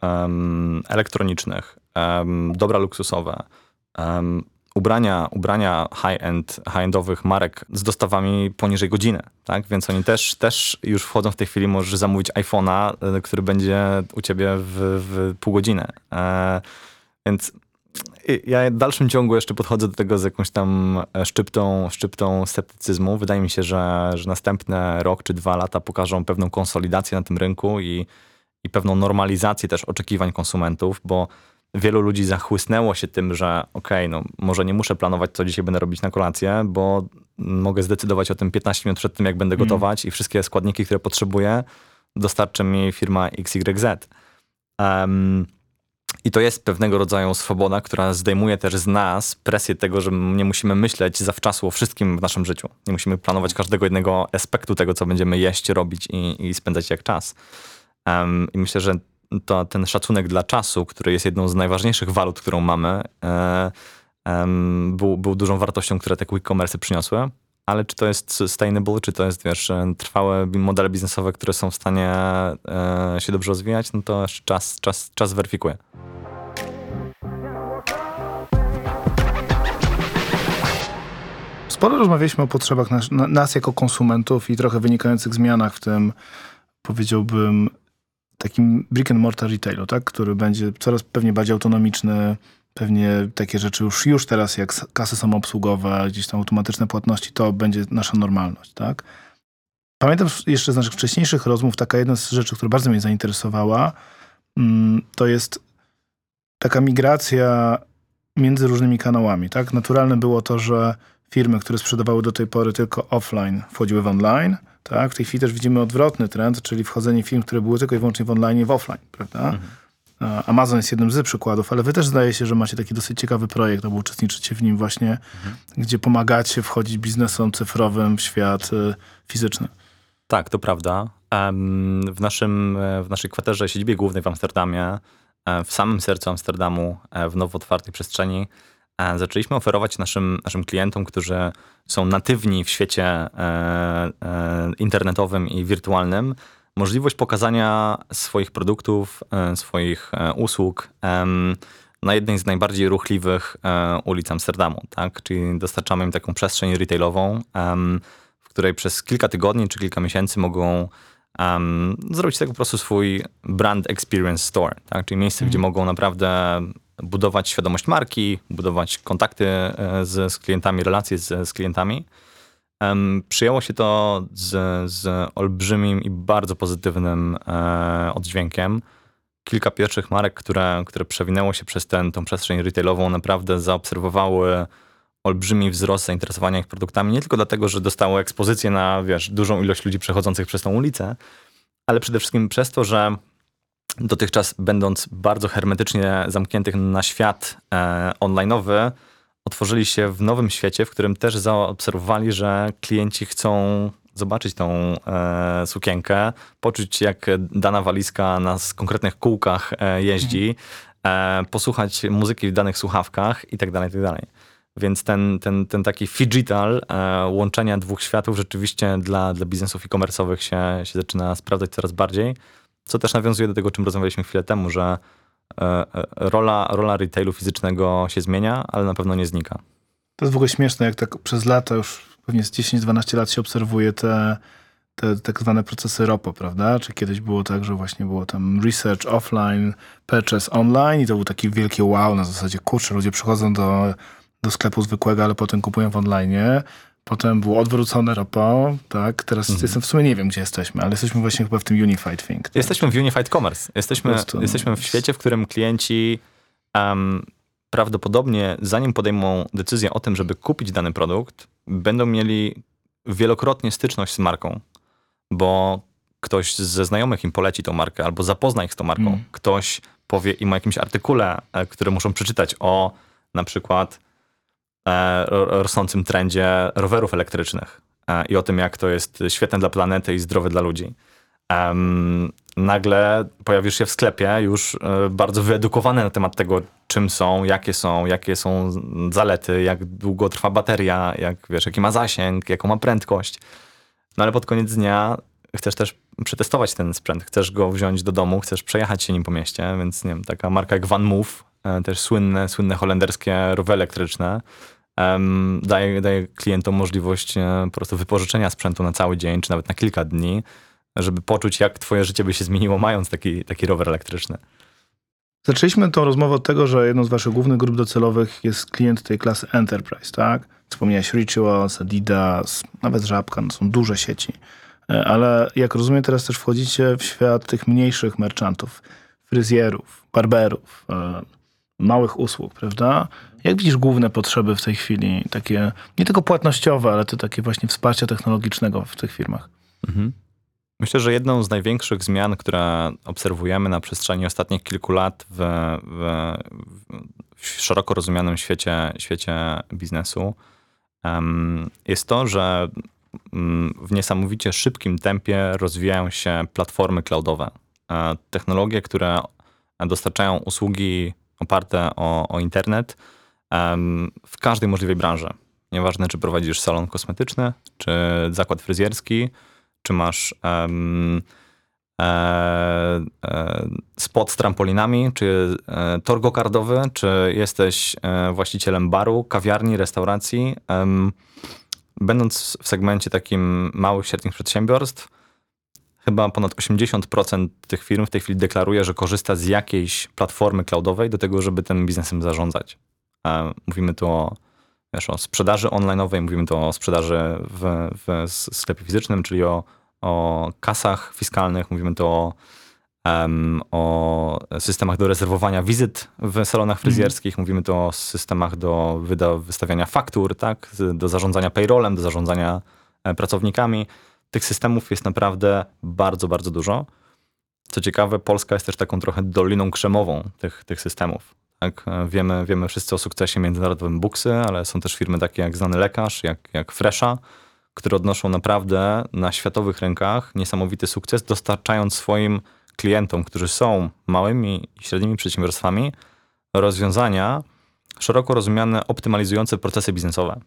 elektronicznych, dobra luksusowe, ubrania, ubrania high-end, high-endowych marek z dostawami poniżej godziny, tak? Więc oni też, też już wchodzą w tej chwili, możesz zamówić iPhone'a, e, który będzie u ciebie w, w pół godziny. E, więc ja w dalszym ciągu jeszcze podchodzę do tego z jakąś tam e, szczyptą, szczyptą sceptycyzmu. Wydaje mi się, że, że następne rok czy dwa lata pokażą pewną konsolidację na tym rynku i, i pewną normalizację też oczekiwań konsumentów, bo wielu ludzi zachłysnęło się tym, że okej, no może nie muszę planować, co dzisiaj będę robić na kolację, bo mogę zdecydować o tym 15 minut przed tym, jak będę gotować i wszystkie składniki, które potrzebuję, dostarczy mi firma XYZ. Em, i to jest pewnego rodzaju swoboda, która zdejmuje też z nas presję tego, że nie musimy myśleć zawczasu o wszystkim w naszym życiu. Nie musimy planować każdego jednego aspektu tego, co będziemy jeść, robić i, i spędzać jak czas. Em, I myślę, że to, ten szacunek dla czasu, który jest jedną z najważniejszych walut, którą mamy, e, em, był, był dużą wartością, które te quick commerce przyniosły. Ale czy to jest sustainable, czy to jest, wiesz, e, trwałe modele biznesowe, które są w stanie e, się dobrze rozwijać, no to jeszcze czas, czas, czas weryfikuje. Sporo rozmawialiśmy o potrzebach nas, na- nas jako konsumentów i trochę wynikających zmianach w tym, powiedziałbym, takim brick and mortar retailu, tak? który będzie coraz pewnie bardziej autonomiczny. Pewnie takie rzeczy już, już teraz, jak kasy samoobsługowe, gdzieś tam automatyczne płatności, to będzie nasza normalność. Tak? Pamiętam jeszcze z naszych wcześniejszych rozmów, taka jedna z rzeczy, która bardzo mnie zainteresowała, mm, to jest taka migracja między różnymi kanałami. Tak? Naturalne było to, że firmy, które sprzedawały do tej pory tylko offline, wchodziły w online. Tak? W tej chwili też widzimy odwrotny trend, czyli wchodzenie firm, które były tylko i wyłącznie w online, w offline. Prawda? A Amazon jest jednym z przykładów, ale wy też zdaje się, że macie taki dosyć ciekawy projekt, albo uczestniczycie w nim właśnie, gdzie pomagacie wchodzić biznesom cyfrowym w świat y, fizyczny. Tak, to prawda. W, naszym, e, w naszej kwaterze siedzibie głównej w Amsterdamie, e, w samym sercu Amsterdamu, e, w nowo otwartej przestrzeni, zaczęliśmy oferować naszym, naszym klientom, którzy są natywni w świecie e, e, internetowym i wirtualnym, możliwość pokazania swoich produktów, e, swoich usług na jednej z najbardziej ruchliwych ulic Amsterdamu, tak? Czyli dostarczamy im taką przestrzeń retailową, w której przez kilka tygodni czy kilka miesięcy mogą em, zrobić tego po prostu swój brand experience store, tak? Czyli miejsce, gdzie mogą naprawdę budować świadomość marki, budować kontakty e, z, z klientami, relacje z, z klientami. Em, Przyjęło się to z, z olbrzymim i bardzo pozytywnym e, oddźwiękiem. Kilka pierwszych marek, które, które przewinęło się przez ten, tą przestrzeń retailową, naprawdę zaobserwowały olbrzymi wzrost zainteresowania ich produktami, nie tylko dlatego, że dostało ekspozycję na wiesz, dużą ilość ludzi przechodzących przez tą ulicę, ale przede wszystkim przez to, że dotychczas będąc bardzo hermetycznie zamkniętych na świat e, online'owy, otworzyli się w nowym świecie, w którym też zaobserwowali, że klienci chcą zobaczyć tą e, sukienkę, poczuć jak dana walizka na konkretnych kółkach e, jeździ, e, posłuchać muzyki w danych słuchawkach i tak Więc ten, ten, ten taki figital e, łączenia dwóch światów rzeczywiście dla, dla biznesów e-commerce'owych się, się zaczyna sprawdzać coraz bardziej, co też nawiązuje do tego, o czym rozmawialiśmy chwilę temu, że e, e, rola, rola retailu fizycznego się zmienia, ale na pewno nie znika. To jest w ogóle śmieszne, jak tak przez lata, już pewnie z 10-12 lat się obserwuje te, te tak zwane procesy ROPO, prawda? Czy kiedyś było tak, że właśnie było tam research offline, purchase online i to był taki wielki wow na zasadzie, kurczę, ludzie przychodzą do, do sklepu zwykłego, ale potem kupują w online. Potem było odwrócone ropo, tak? Teraz Mhm. jestem w sumie nie wiem, gdzie jesteśmy, ale jesteśmy właśnie chyba w tym Unified Thing. Tak? Jesteśmy w Unified Commerce. Jesteśmy, prostu, jesteśmy w świecie, w którym klienci em, prawdopodobnie, zanim podejmą decyzję o tym, żeby kupić dany produkt, będą mieli wielokrotnie styczność z marką, bo ktoś ze znajomych im poleci tą markę albo zapozna ich z tą marką. Mm. Ktoś powie im o jakimś artykule, e, który muszą przeczytać o na przykład rosnącym trendzie rowerów elektrycznych e, i o tym, jak to jest świetne dla planety i zdrowe dla ludzi. Nagle pojawisz się w sklepie już e, bardzo wyedukowany na temat tego, czym są, jakie są, jakie są zalety, jak długo trwa bateria, jak wiesz, jaki ma zasięg, jaką ma prędkość. No ale pod koniec dnia chcesz też przetestować ten sprzęt, chcesz go wziąć do domu, chcesz przejechać się nim po mieście, więc nie wiem, taka marka jak Van Move, e, też słynne, słynne holenderskie rowery elektryczne, daje, daje klientom możliwość e, po prostu wypożyczenia sprzętu na cały dzień, czy nawet na kilka dni, żeby poczuć, jak twoje życie by się zmieniło, mając taki, taki rower elektryczny. Zaczęliśmy tą rozmowę od tego, że jedną z waszych głównych grup docelowych jest klient tej klasy Enterprise, tak? Wspomniałeś Rituals, Adidas, nawet Żabka, no są duże sieci. E, Ale jak rozumiem, teraz też wchodzicie w świat tych mniejszych merchantów, fryzjerów, barberów, e, małych usług, prawda? Jak widzisz główne potrzeby w tej chwili, takie nie tylko płatnościowe, ale te takie właśnie wsparcia technologicznego w tych firmach? Mhm. Myślę, że jedną z największych zmian, które obserwujemy na przestrzeni ostatnich kilku lat w, w, w szeroko rozumianym świecie, świecie biznesu, em, jest to, że mm, w niesamowicie szybkim tempie rozwijają się platformy cloudowe. E, Technologie, które dostarczają usługi oparte o, o internet w każdej możliwej branży. Nieważne, czy prowadzisz salon kosmetyczny, czy zakład fryzjerski, czy masz em, e, e, spot z trampolinami, czy e, czy jesteś e, właścicielem baru, kawiarni, restauracji. Em, będąc w segmencie takim małych, średnich przedsiębiorstw, chyba ponad 80% tych firm w tej chwili deklaruje, że korzysta z jakiejś platformy cloudowej do tego, żeby tym biznesem zarządzać. E, Mówimy tu o, wiesz, o sprzedaży online'owej, mówimy tu o sprzedaży w, w sklepie fizycznym, czyli o, o kasach fiskalnych, mówimy tu o, em, o systemach do rezerwowania wizyt w salonach fryzjerskich, mówimy tu o systemach do wyda, wystawiania faktur, tak, do zarządzania payrollem, do zarządzania e, pracownikami. Tych systemów jest naprawdę bardzo, bardzo dużo. Co ciekawe, Polska jest też taką trochę doliną krzemową tych, tych systemów. Tak? Wiemy, wiemy wszyscy o sukcesie międzynarodowym Buksy, ale są też firmy takie jak Znany Lekarz, jak, jak Fresha, które odnoszą naprawdę na światowych rynkach niesamowity sukces, dostarczając swoim klientom, którzy są małymi i średnimi przedsiębiorstwami, rozwiązania szeroko rozumiane optymalizujące procesy biznesowe.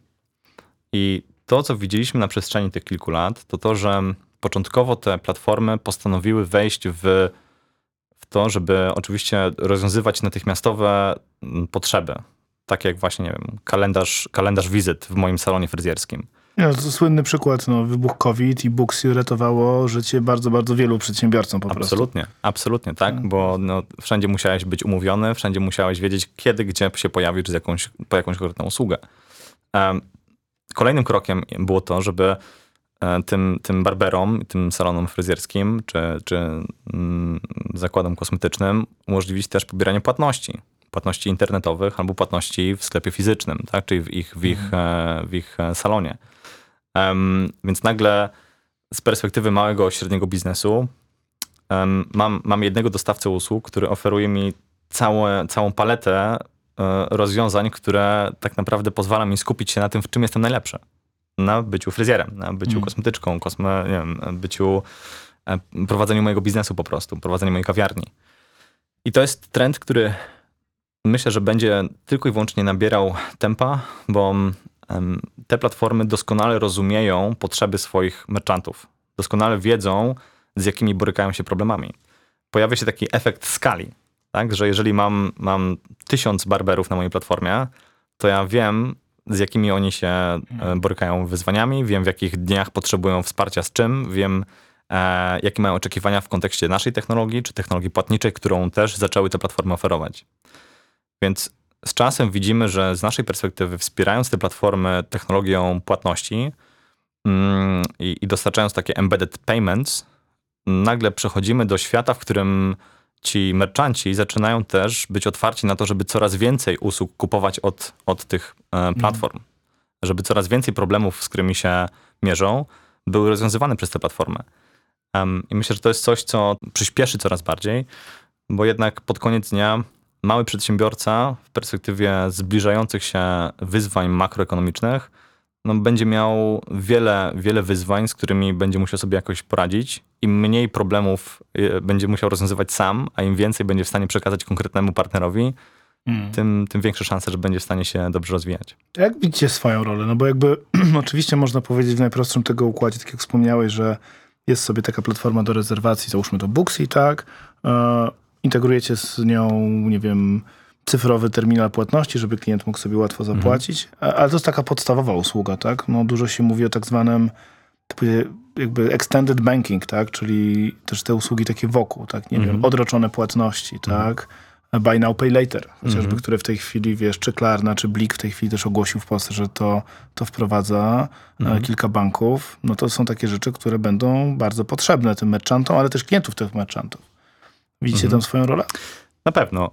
I to, co widzieliśmy na przestrzeni tych kilku lat, to to, że początkowo te platformy postanowiły wejść w to, żeby oczywiście rozwiązywać natychmiastowe mm, potrzeby. Tak jak właśnie, nie wiem, kalendarz, kalendarz wizyt w moim salonie fryzjerskim. No, to słynny przykład, no, wybuch COVID i Booksy uratowało życie bardzo, bardzo wielu przedsiębiorcom po prostu. Absolutnie, absolutnie, tak, Tak. bo no, wszędzie musiałeś być umówiony, wszędzie musiałeś wiedzieć, kiedy, gdzie się pojawić z jakąś, po jakąś konkretną usługę. Em, Kolejnym krokiem było to, żeby tym, tym barberom, tym salonom fryzjerskim czy, czy mm, zakładom kosmetycznym umożliwić też pobieranie płatności. Płatności internetowych albo płatności w sklepie fizycznym, tak? czyli w ich, w ich, e, w ich e, salonie. Em, więc nagle z perspektywy małego, średniego biznesu em, mam, mam jednego dostawcę usług, który oferuje mi całe, całą paletę e, rozwiązań, które tak naprawdę pozwala mi skupić się na tym, w czym jestem najlepszy. Na byciu fryzjerem, na byciu Mm. kosmetyczką, kosme, nie wiem, byciu, e, prowadzeniu mojego biznesu po prostu, prowadzeniu mojej kawiarni. I to jest trend, który myślę, że będzie tylko i wyłącznie nabierał tempa, bo te platformy doskonale rozumieją potrzeby swoich merchantów. Doskonale wiedzą, z jakimi borykają się problemami. Pojawia się taki efekt skali, tak? że jeżeli mam, mam tysiąc barberów na mojej platformie, to ja wiem, z jakimi oni się e, borykają wyzwaniami, wiem, w jakich dniach potrzebują wsparcia z czym, wiem, e, jakie mają oczekiwania w kontekście naszej technologii, czy technologii płatniczej, którą też zaczęły te platformy oferować. Więc z czasem widzimy, że z naszej perspektywy, wspierając te platformy technologią płatności mm, i, i dostarczając takie embedded payments, nagle przechodzimy do świata, w którym ci merchanci zaczynają też być otwarci na to, żeby coraz więcej usług kupować od, od tych e, platform. Żeby coraz więcej problemów, z którymi się mierzą, były rozwiązywane przez te platformy. I myślę, że to jest coś, co przyspieszy coraz bardziej, bo jednak pod koniec dnia mały przedsiębiorca w perspektywie zbliżających się wyzwań makroekonomicznych no, będzie miał wiele, wiele wyzwań, z którymi będzie musiał sobie jakoś poradzić. Im mniej problemów y, będzie musiał rozwiązywać sam, a im więcej będzie w stanie przekazać konkretnemu partnerowi, Mm. tym, tym większe szanse, że będzie w stanie się dobrze rozwijać. Jak widzicie swoją rolę? No bo jakby (clears throat) oczywiście można powiedzieć w najprostszym tego układzie, tak jak wspomniałeś, że jest sobie taka platforma do rezerwacji, załóżmy to Booksy, tak? E, integrujecie z nią, nie wiem, cyfrowy terminal płatności, żeby klient mógł sobie łatwo zapłacić, A- ale to jest taka podstawowa usługa, tak? No dużo się mówi o tak zwanym jakby extended banking, tak? Czyli też te usługi takie wokół, tak? Nie wiem, odroczone płatności, tak? Buy now, pay later, chociażby, które w tej chwili, wiesz, czy Klarna, czy Blik w tej chwili też ogłosił w Polsce, że to, to wprowadza e, kilka banków. No to są takie rzeczy, które będą bardzo potrzebne tym merchantom, ale też klientów tych merchantów. Widzicie tam swoją rolę? Na pewno.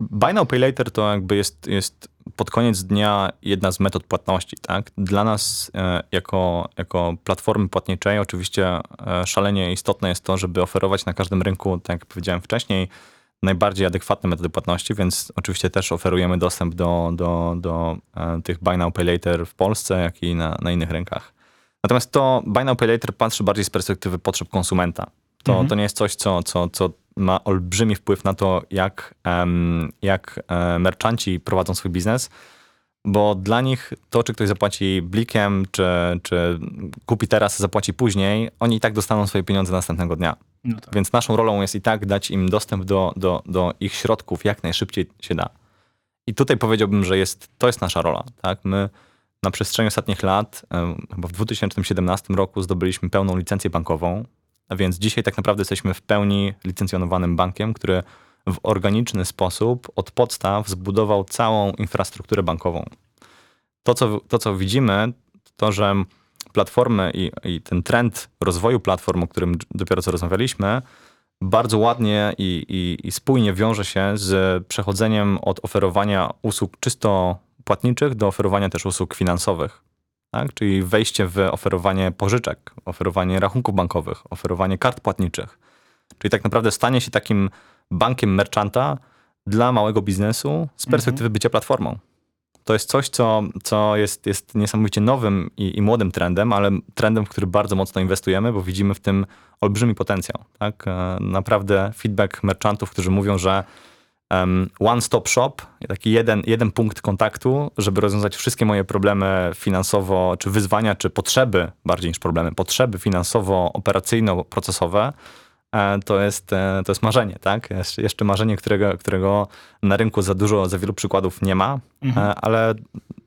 Buy now, pay later to jakby jest, jest pod koniec dnia jedna z metod płatności. Tak? Dla nas e, jako, jako platformy płatniczej oczywiście e, szalenie istotne jest to, żeby oferować na każdym rynku, tak jak powiedziałem wcześniej, najbardziej adekwatne metody płatności, więc oczywiście też oferujemy dostęp do, do, do e, tych buy now, pay later w Polsce, jak i na, na innych rynkach. Natomiast to buy now, pay later patrzy bardziej z perspektywy potrzeb konsumenta. To, to nie jest coś, co, co, co ma olbrzymi wpływ na to, jak, jak e, merchanci prowadzą swój biznes, bo dla nich to, czy ktoś zapłaci blikiem, czy, czy kupi teraz, zapłaci później, oni i tak dostaną swoje pieniądze następnego dnia. No tak. Więc naszą rolą jest i tak dać im dostęp do, do, do ich środków jak najszybciej się da. I tutaj powiedziałbym, że jest, to jest nasza rola. Tak? My na przestrzeni ostatnich lat, chyba w 2017 roku zdobyliśmy pełną licencję bankową, a więc dzisiaj tak naprawdę jesteśmy w pełni licencjonowanym bankiem, który w organiczny sposób od podstaw zbudował całą infrastrukturę bankową. To, co, to, co widzimy, to, że platformy i, i ten trend rozwoju platform, o którym dopiero co rozmawialiśmy, bardzo ładnie i, i, i spójnie wiąże się z przechodzeniem od oferowania usług czysto płatniczych do oferowania też usług finansowych. Tak? Czyli wejście w oferowanie pożyczek, oferowanie rachunków bankowych, oferowanie kart płatniczych. Czyli tak naprawdę stanie się takim bankiem merchanta dla małego biznesu z perspektywy bycia platformą. To jest coś, co, co jest, jest niesamowicie nowym i, i młodym trendem, ale trendem, w który bardzo mocno inwestujemy, bo widzimy w tym olbrzymi potencjał. Tak? E, Naprawdę feedback merchantów, którzy mówią, że um, one-stop shop, taki jeden, jeden punkt kontaktu, żeby rozwiązać wszystkie moje problemy finansowo, czy wyzwania, czy potrzeby, bardziej niż problemy, potrzeby finansowo-operacyjno-procesowe, to jest, e, to jest marzenie, tak? Jeszcze- Jeszcze marzenie, którego, którego na rynku za dużo, za wielu przykładów nie ma, e, ale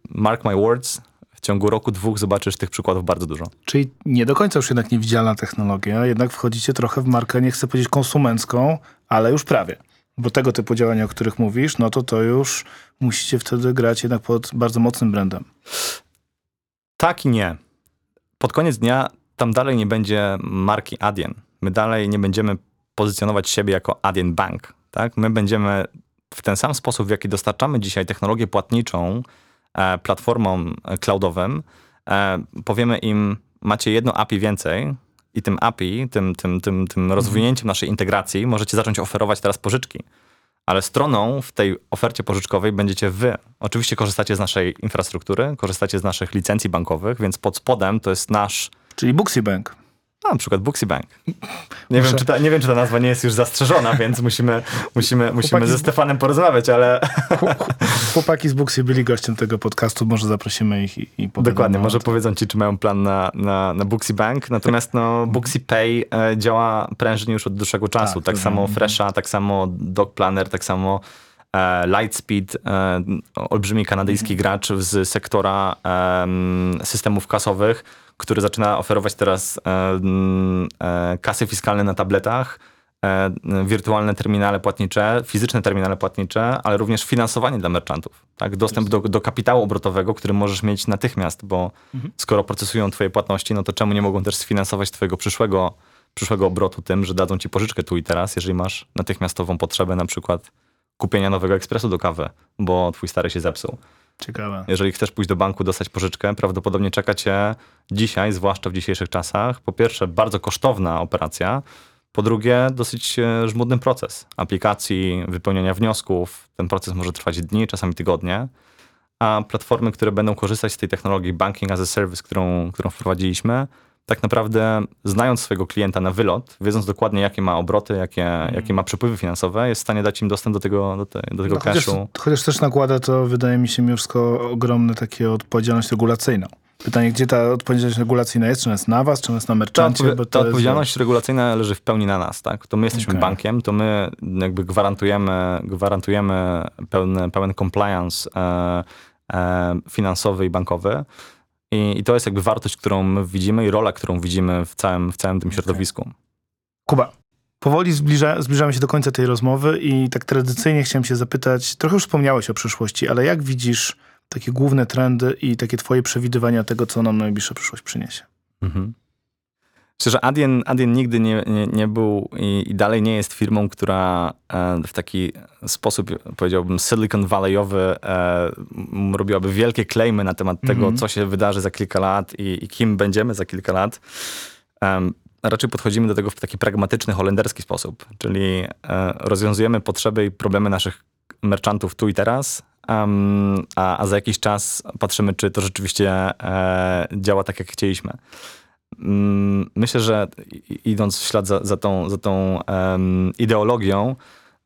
mark my words, w ciągu roku, dwóch zobaczysz tych przykładów bardzo dużo. Czyli nie do końca już jednak niewidzialna technologia, jednak wchodzicie trochę w markę, nie chcę powiedzieć konsumencką, ale już prawie. Bo tego typu działania, o których mówisz, no to to już musicie wtedy grać jednak pod bardzo mocnym brandem. Tak i nie. Pod koniec dnia tam dalej nie będzie marki Adyen. My dalej nie będziemy pozycjonować siebie jako Adyen Bank. Tak? My będziemy w ten sam sposób, w jaki dostarczamy dzisiaj technologię płatniczą e, platformom e, cloudowym, e, powiemy im, macie jedno API więcej i tym API, tym, tym, tym, tym rozwinięciem naszej integracji możecie zacząć oferować teraz pożyczki. Ale stroną w tej ofercie pożyczkowej będziecie wy. Oczywiście korzystacie z naszej infrastruktury, korzystacie z naszych licencji bankowych, więc pod spodem to jest nasz, Czyli Booksy Bank. No, na przykład Booksy Bank. Nie, Muszę- wiem, czy ta, nie wiem, czy ta nazwa nie jest już zastrzeżona, więc musimy, musimy, musimy Chłopaki ze Stefanem porozmawiać, ale Chłopaki z Booksy byli gościem tego podcastu, może zaprosimy ich i, i dokładnie, może powiedzą ci, czy mają plan na, na, na Booksy Bank. Natomiast no, Booksy Pay e, działa prężnie już od dłuższego czasu. Tak, Tak, samo. Fresha, tak samo Dog Planner, tak samo Lightspeed, e, olbrzymi kanadyjski gracz z sektora em, systemów kasowych, który zaczyna oferować teraz e, kasy fiskalne na tabletach e, wirtualne terminale płatnicze, fizyczne terminale płatnicze, ale również finansowanie dla merchantów. Tak? Dostęp do, do kapitału obrotowego, który możesz mieć natychmiast, bo Mhm. skoro procesują twoje płatności, no to czemu nie mogą też sfinansować twojego przyszłego, przyszłego obrotu tym, że dadzą ci pożyczkę tu i teraz, jeżeli masz natychmiastową potrzebę na przykład kupienia nowego ekspresu do kawy, bo twój stary się zepsuł. Ciekawe. Jeżeli chcesz pójść do banku, dostać pożyczkę, prawdopodobnie czeka cię dzisiaj, zwłaszcza w dzisiejszych czasach, po pierwsze bardzo kosztowna operacja, po drugie dosyć e, żmudny proces aplikacji, wypełniania wniosków. Ten proces może trwać dni, czasami tygodnie. A platformy, które będą korzystać z tej technologii Banking as a Service, którą, którą wprowadziliśmy, tak naprawdę znając swojego klienta na wylot, wiedząc dokładnie jakie ma obroty, jakie, jakie ma przepływy finansowe, jest w stanie dać im dostęp do tego, do, te, do tego No, chociaż, cashu. chociaż też nakłada to, wydaje mi się, wszystko ogromne takie odpowiedzialność regulacyjną. Pytanie, gdzie ta odpowiedzialność regulacyjna jest? Czy ona jest na was, czy ona jest na Ta, merchancie? Bo ta to jest- odpowiedzialność regulacyjna leży w pełni na nas, tak? To my jesteśmy Okej. bankiem, to my jakby gwarantujemy, gwarantujemy pełny, pełen compliance e, e, finansowy i bankowy. I, I to jest jakby wartość, którą my widzimy i rola, którą widzimy w całym, w całym tym środowisku. Kuba, powoli zbliża, zbliżamy się do końca tej rozmowy i tak tradycyjnie chciałem się zapytać, trochę już wspomniałeś o przyszłości, ale jak widzisz takie główne trendy i takie twoje przewidywania tego, co nam najbliższa przyszłość przyniesie? Mhm. Że Adyen, Adyen nigdy nie, nie, nie był i, i dalej nie jest firmą, która e, w taki sposób, powiedziałbym, Silicon Valeyowy e, robiłaby wielkie claimy na temat tego, Mhm. co się wydarzy za kilka lat i, i kim będziemy za kilka lat. Raczej podchodzimy do tego w taki pragmatyczny, holenderski sposób, czyli e, rozwiązujemy potrzeby i problemy naszych merchantów tu i teraz, a, a za jakiś czas patrzymy, czy to rzeczywiście e, działa tak, jak chcieliśmy. Mm, Myślę, że idąc w ślad za, za tą, za tą em, ideologią,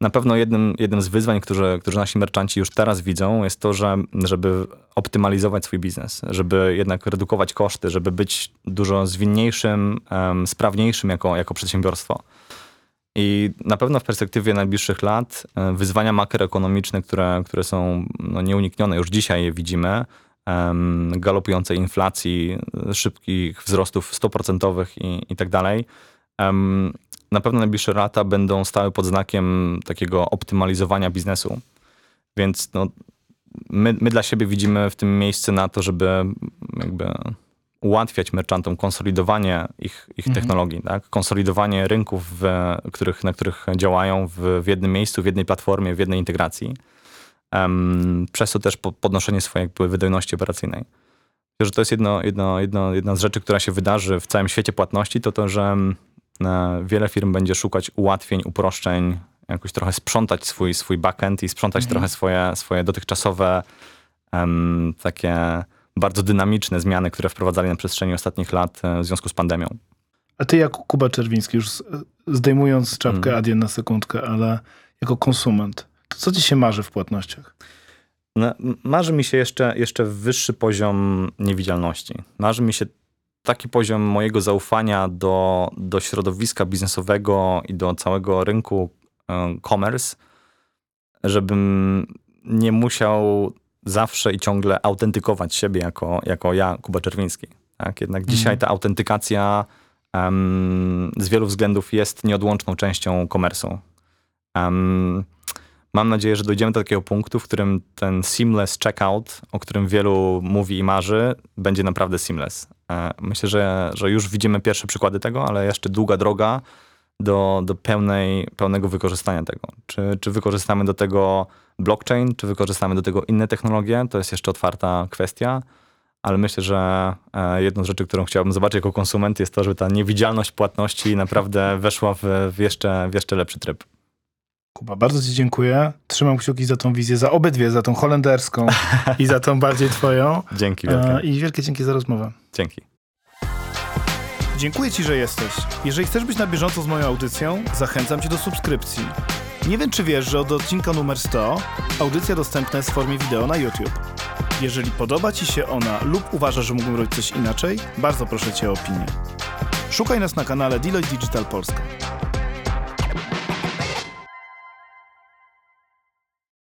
na pewno jednym, jednym z wyzwań, które, które nasi merchanci już teraz widzą, jest to, że żeby optymalizować swój biznes, żeby jednak redukować koszty, żeby być dużo zwinniejszym, em, sprawniejszym jako, jako przedsiębiorstwo. I na pewno w perspektywie najbliższych lat e, wyzwania makroekonomiczne, które, które są no, nieuniknione, już dzisiaj je widzimy, galopującej inflacji, szybkich wzrostów stóp procentowych i, i tak dalej. Na pewno najbliższe lata będą stały pod znakiem takiego optymalizowania biznesu. Więc no, my, my dla siebie widzimy w tym miejsce na to, żeby jakby ułatwiać merchantom konsolidowanie ich, ich Mhm. technologii, tak? konsolidowanie rynków, w, których, na których działają w, w jednym miejscu, w jednej platformie, w jednej integracji. Em, przez to też po, podnoszenie swojej jakby wydajności operacyjnej. Że to jest jedno, jedno, jedno, jedna z rzeczy, która się wydarzy w całym świecie płatności, to to, że e, wiele firm będzie szukać ułatwień, uproszczeń, jakoś trochę sprzątać swój, swój backend i sprzątać Mhm. trochę swoje, swoje dotychczasowe em, takie bardzo dynamiczne zmiany, które wprowadzali na przestrzeni ostatnich lat e, w związku z pandemią. A ty jako Kuba Czerwiński, już z- zdejmując czapkę Mhm. Adyen na sekundkę, ale jako konsument, co ci się marzy w płatnościach? No, marzy mi się jeszcze, jeszcze wyższy poziom niewidzialności. Marzy mi się taki poziom mojego zaufania do, do środowiska biznesowego i do całego rynku e, commerce, żebym nie musiał zawsze i ciągle autentykować siebie jako, jako ja, Kuba Czerwiński. Tak? Jednak dzisiaj ta autentykacja em, z wielu względów jest nieodłączną częścią komersu. Em, Mam nadzieję, że dojdziemy do takiego punktu, w którym ten seamless checkout, o którym wielu mówi i marzy, będzie naprawdę seamless. E, Myślę, że, że już widzimy pierwsze przykłady tego, ale jeszcze długa droga do, do pełnej, pełnego wykorzystania tego. Czy, czy wykorzystamy do tego blockchain, czy wykorzystamy do tego inne technologie, to jest jeszcze otwarta kwestia, ale myślę, że e, jedną z rzeczy, którą chciałbym zobaczyć jako konsument, jest to, żeby ta niewidzialność płatności naprawdę weszła w, jeszcze, w jeszcze lepszy tryb. Kuba, bardzo ci dziękuję. Trzymam kciuki za tą wizję, za obydwie, za tą holenderską (laughs) i za tą bardziej twoją. Dzięki wielkie. E, I wielkie dzięki za rozmowę. Dzięki. Dziękuję Ci, że jesteś. Jeżeli chcesz być na bieżąco z moją audycją, zachęcam Cię do subskrypcji. Nie wiem, czy wiesz, że od odcinka numer 100 audycja dostępna jest w formie wideo na YouTube. Jeżeli podoba Ci się ona lub uważasz, że mógłbym robić coś inaczej, bardzo proszę Cię o opinię. Szukaj nas na kanale Deloitte Digital Polska.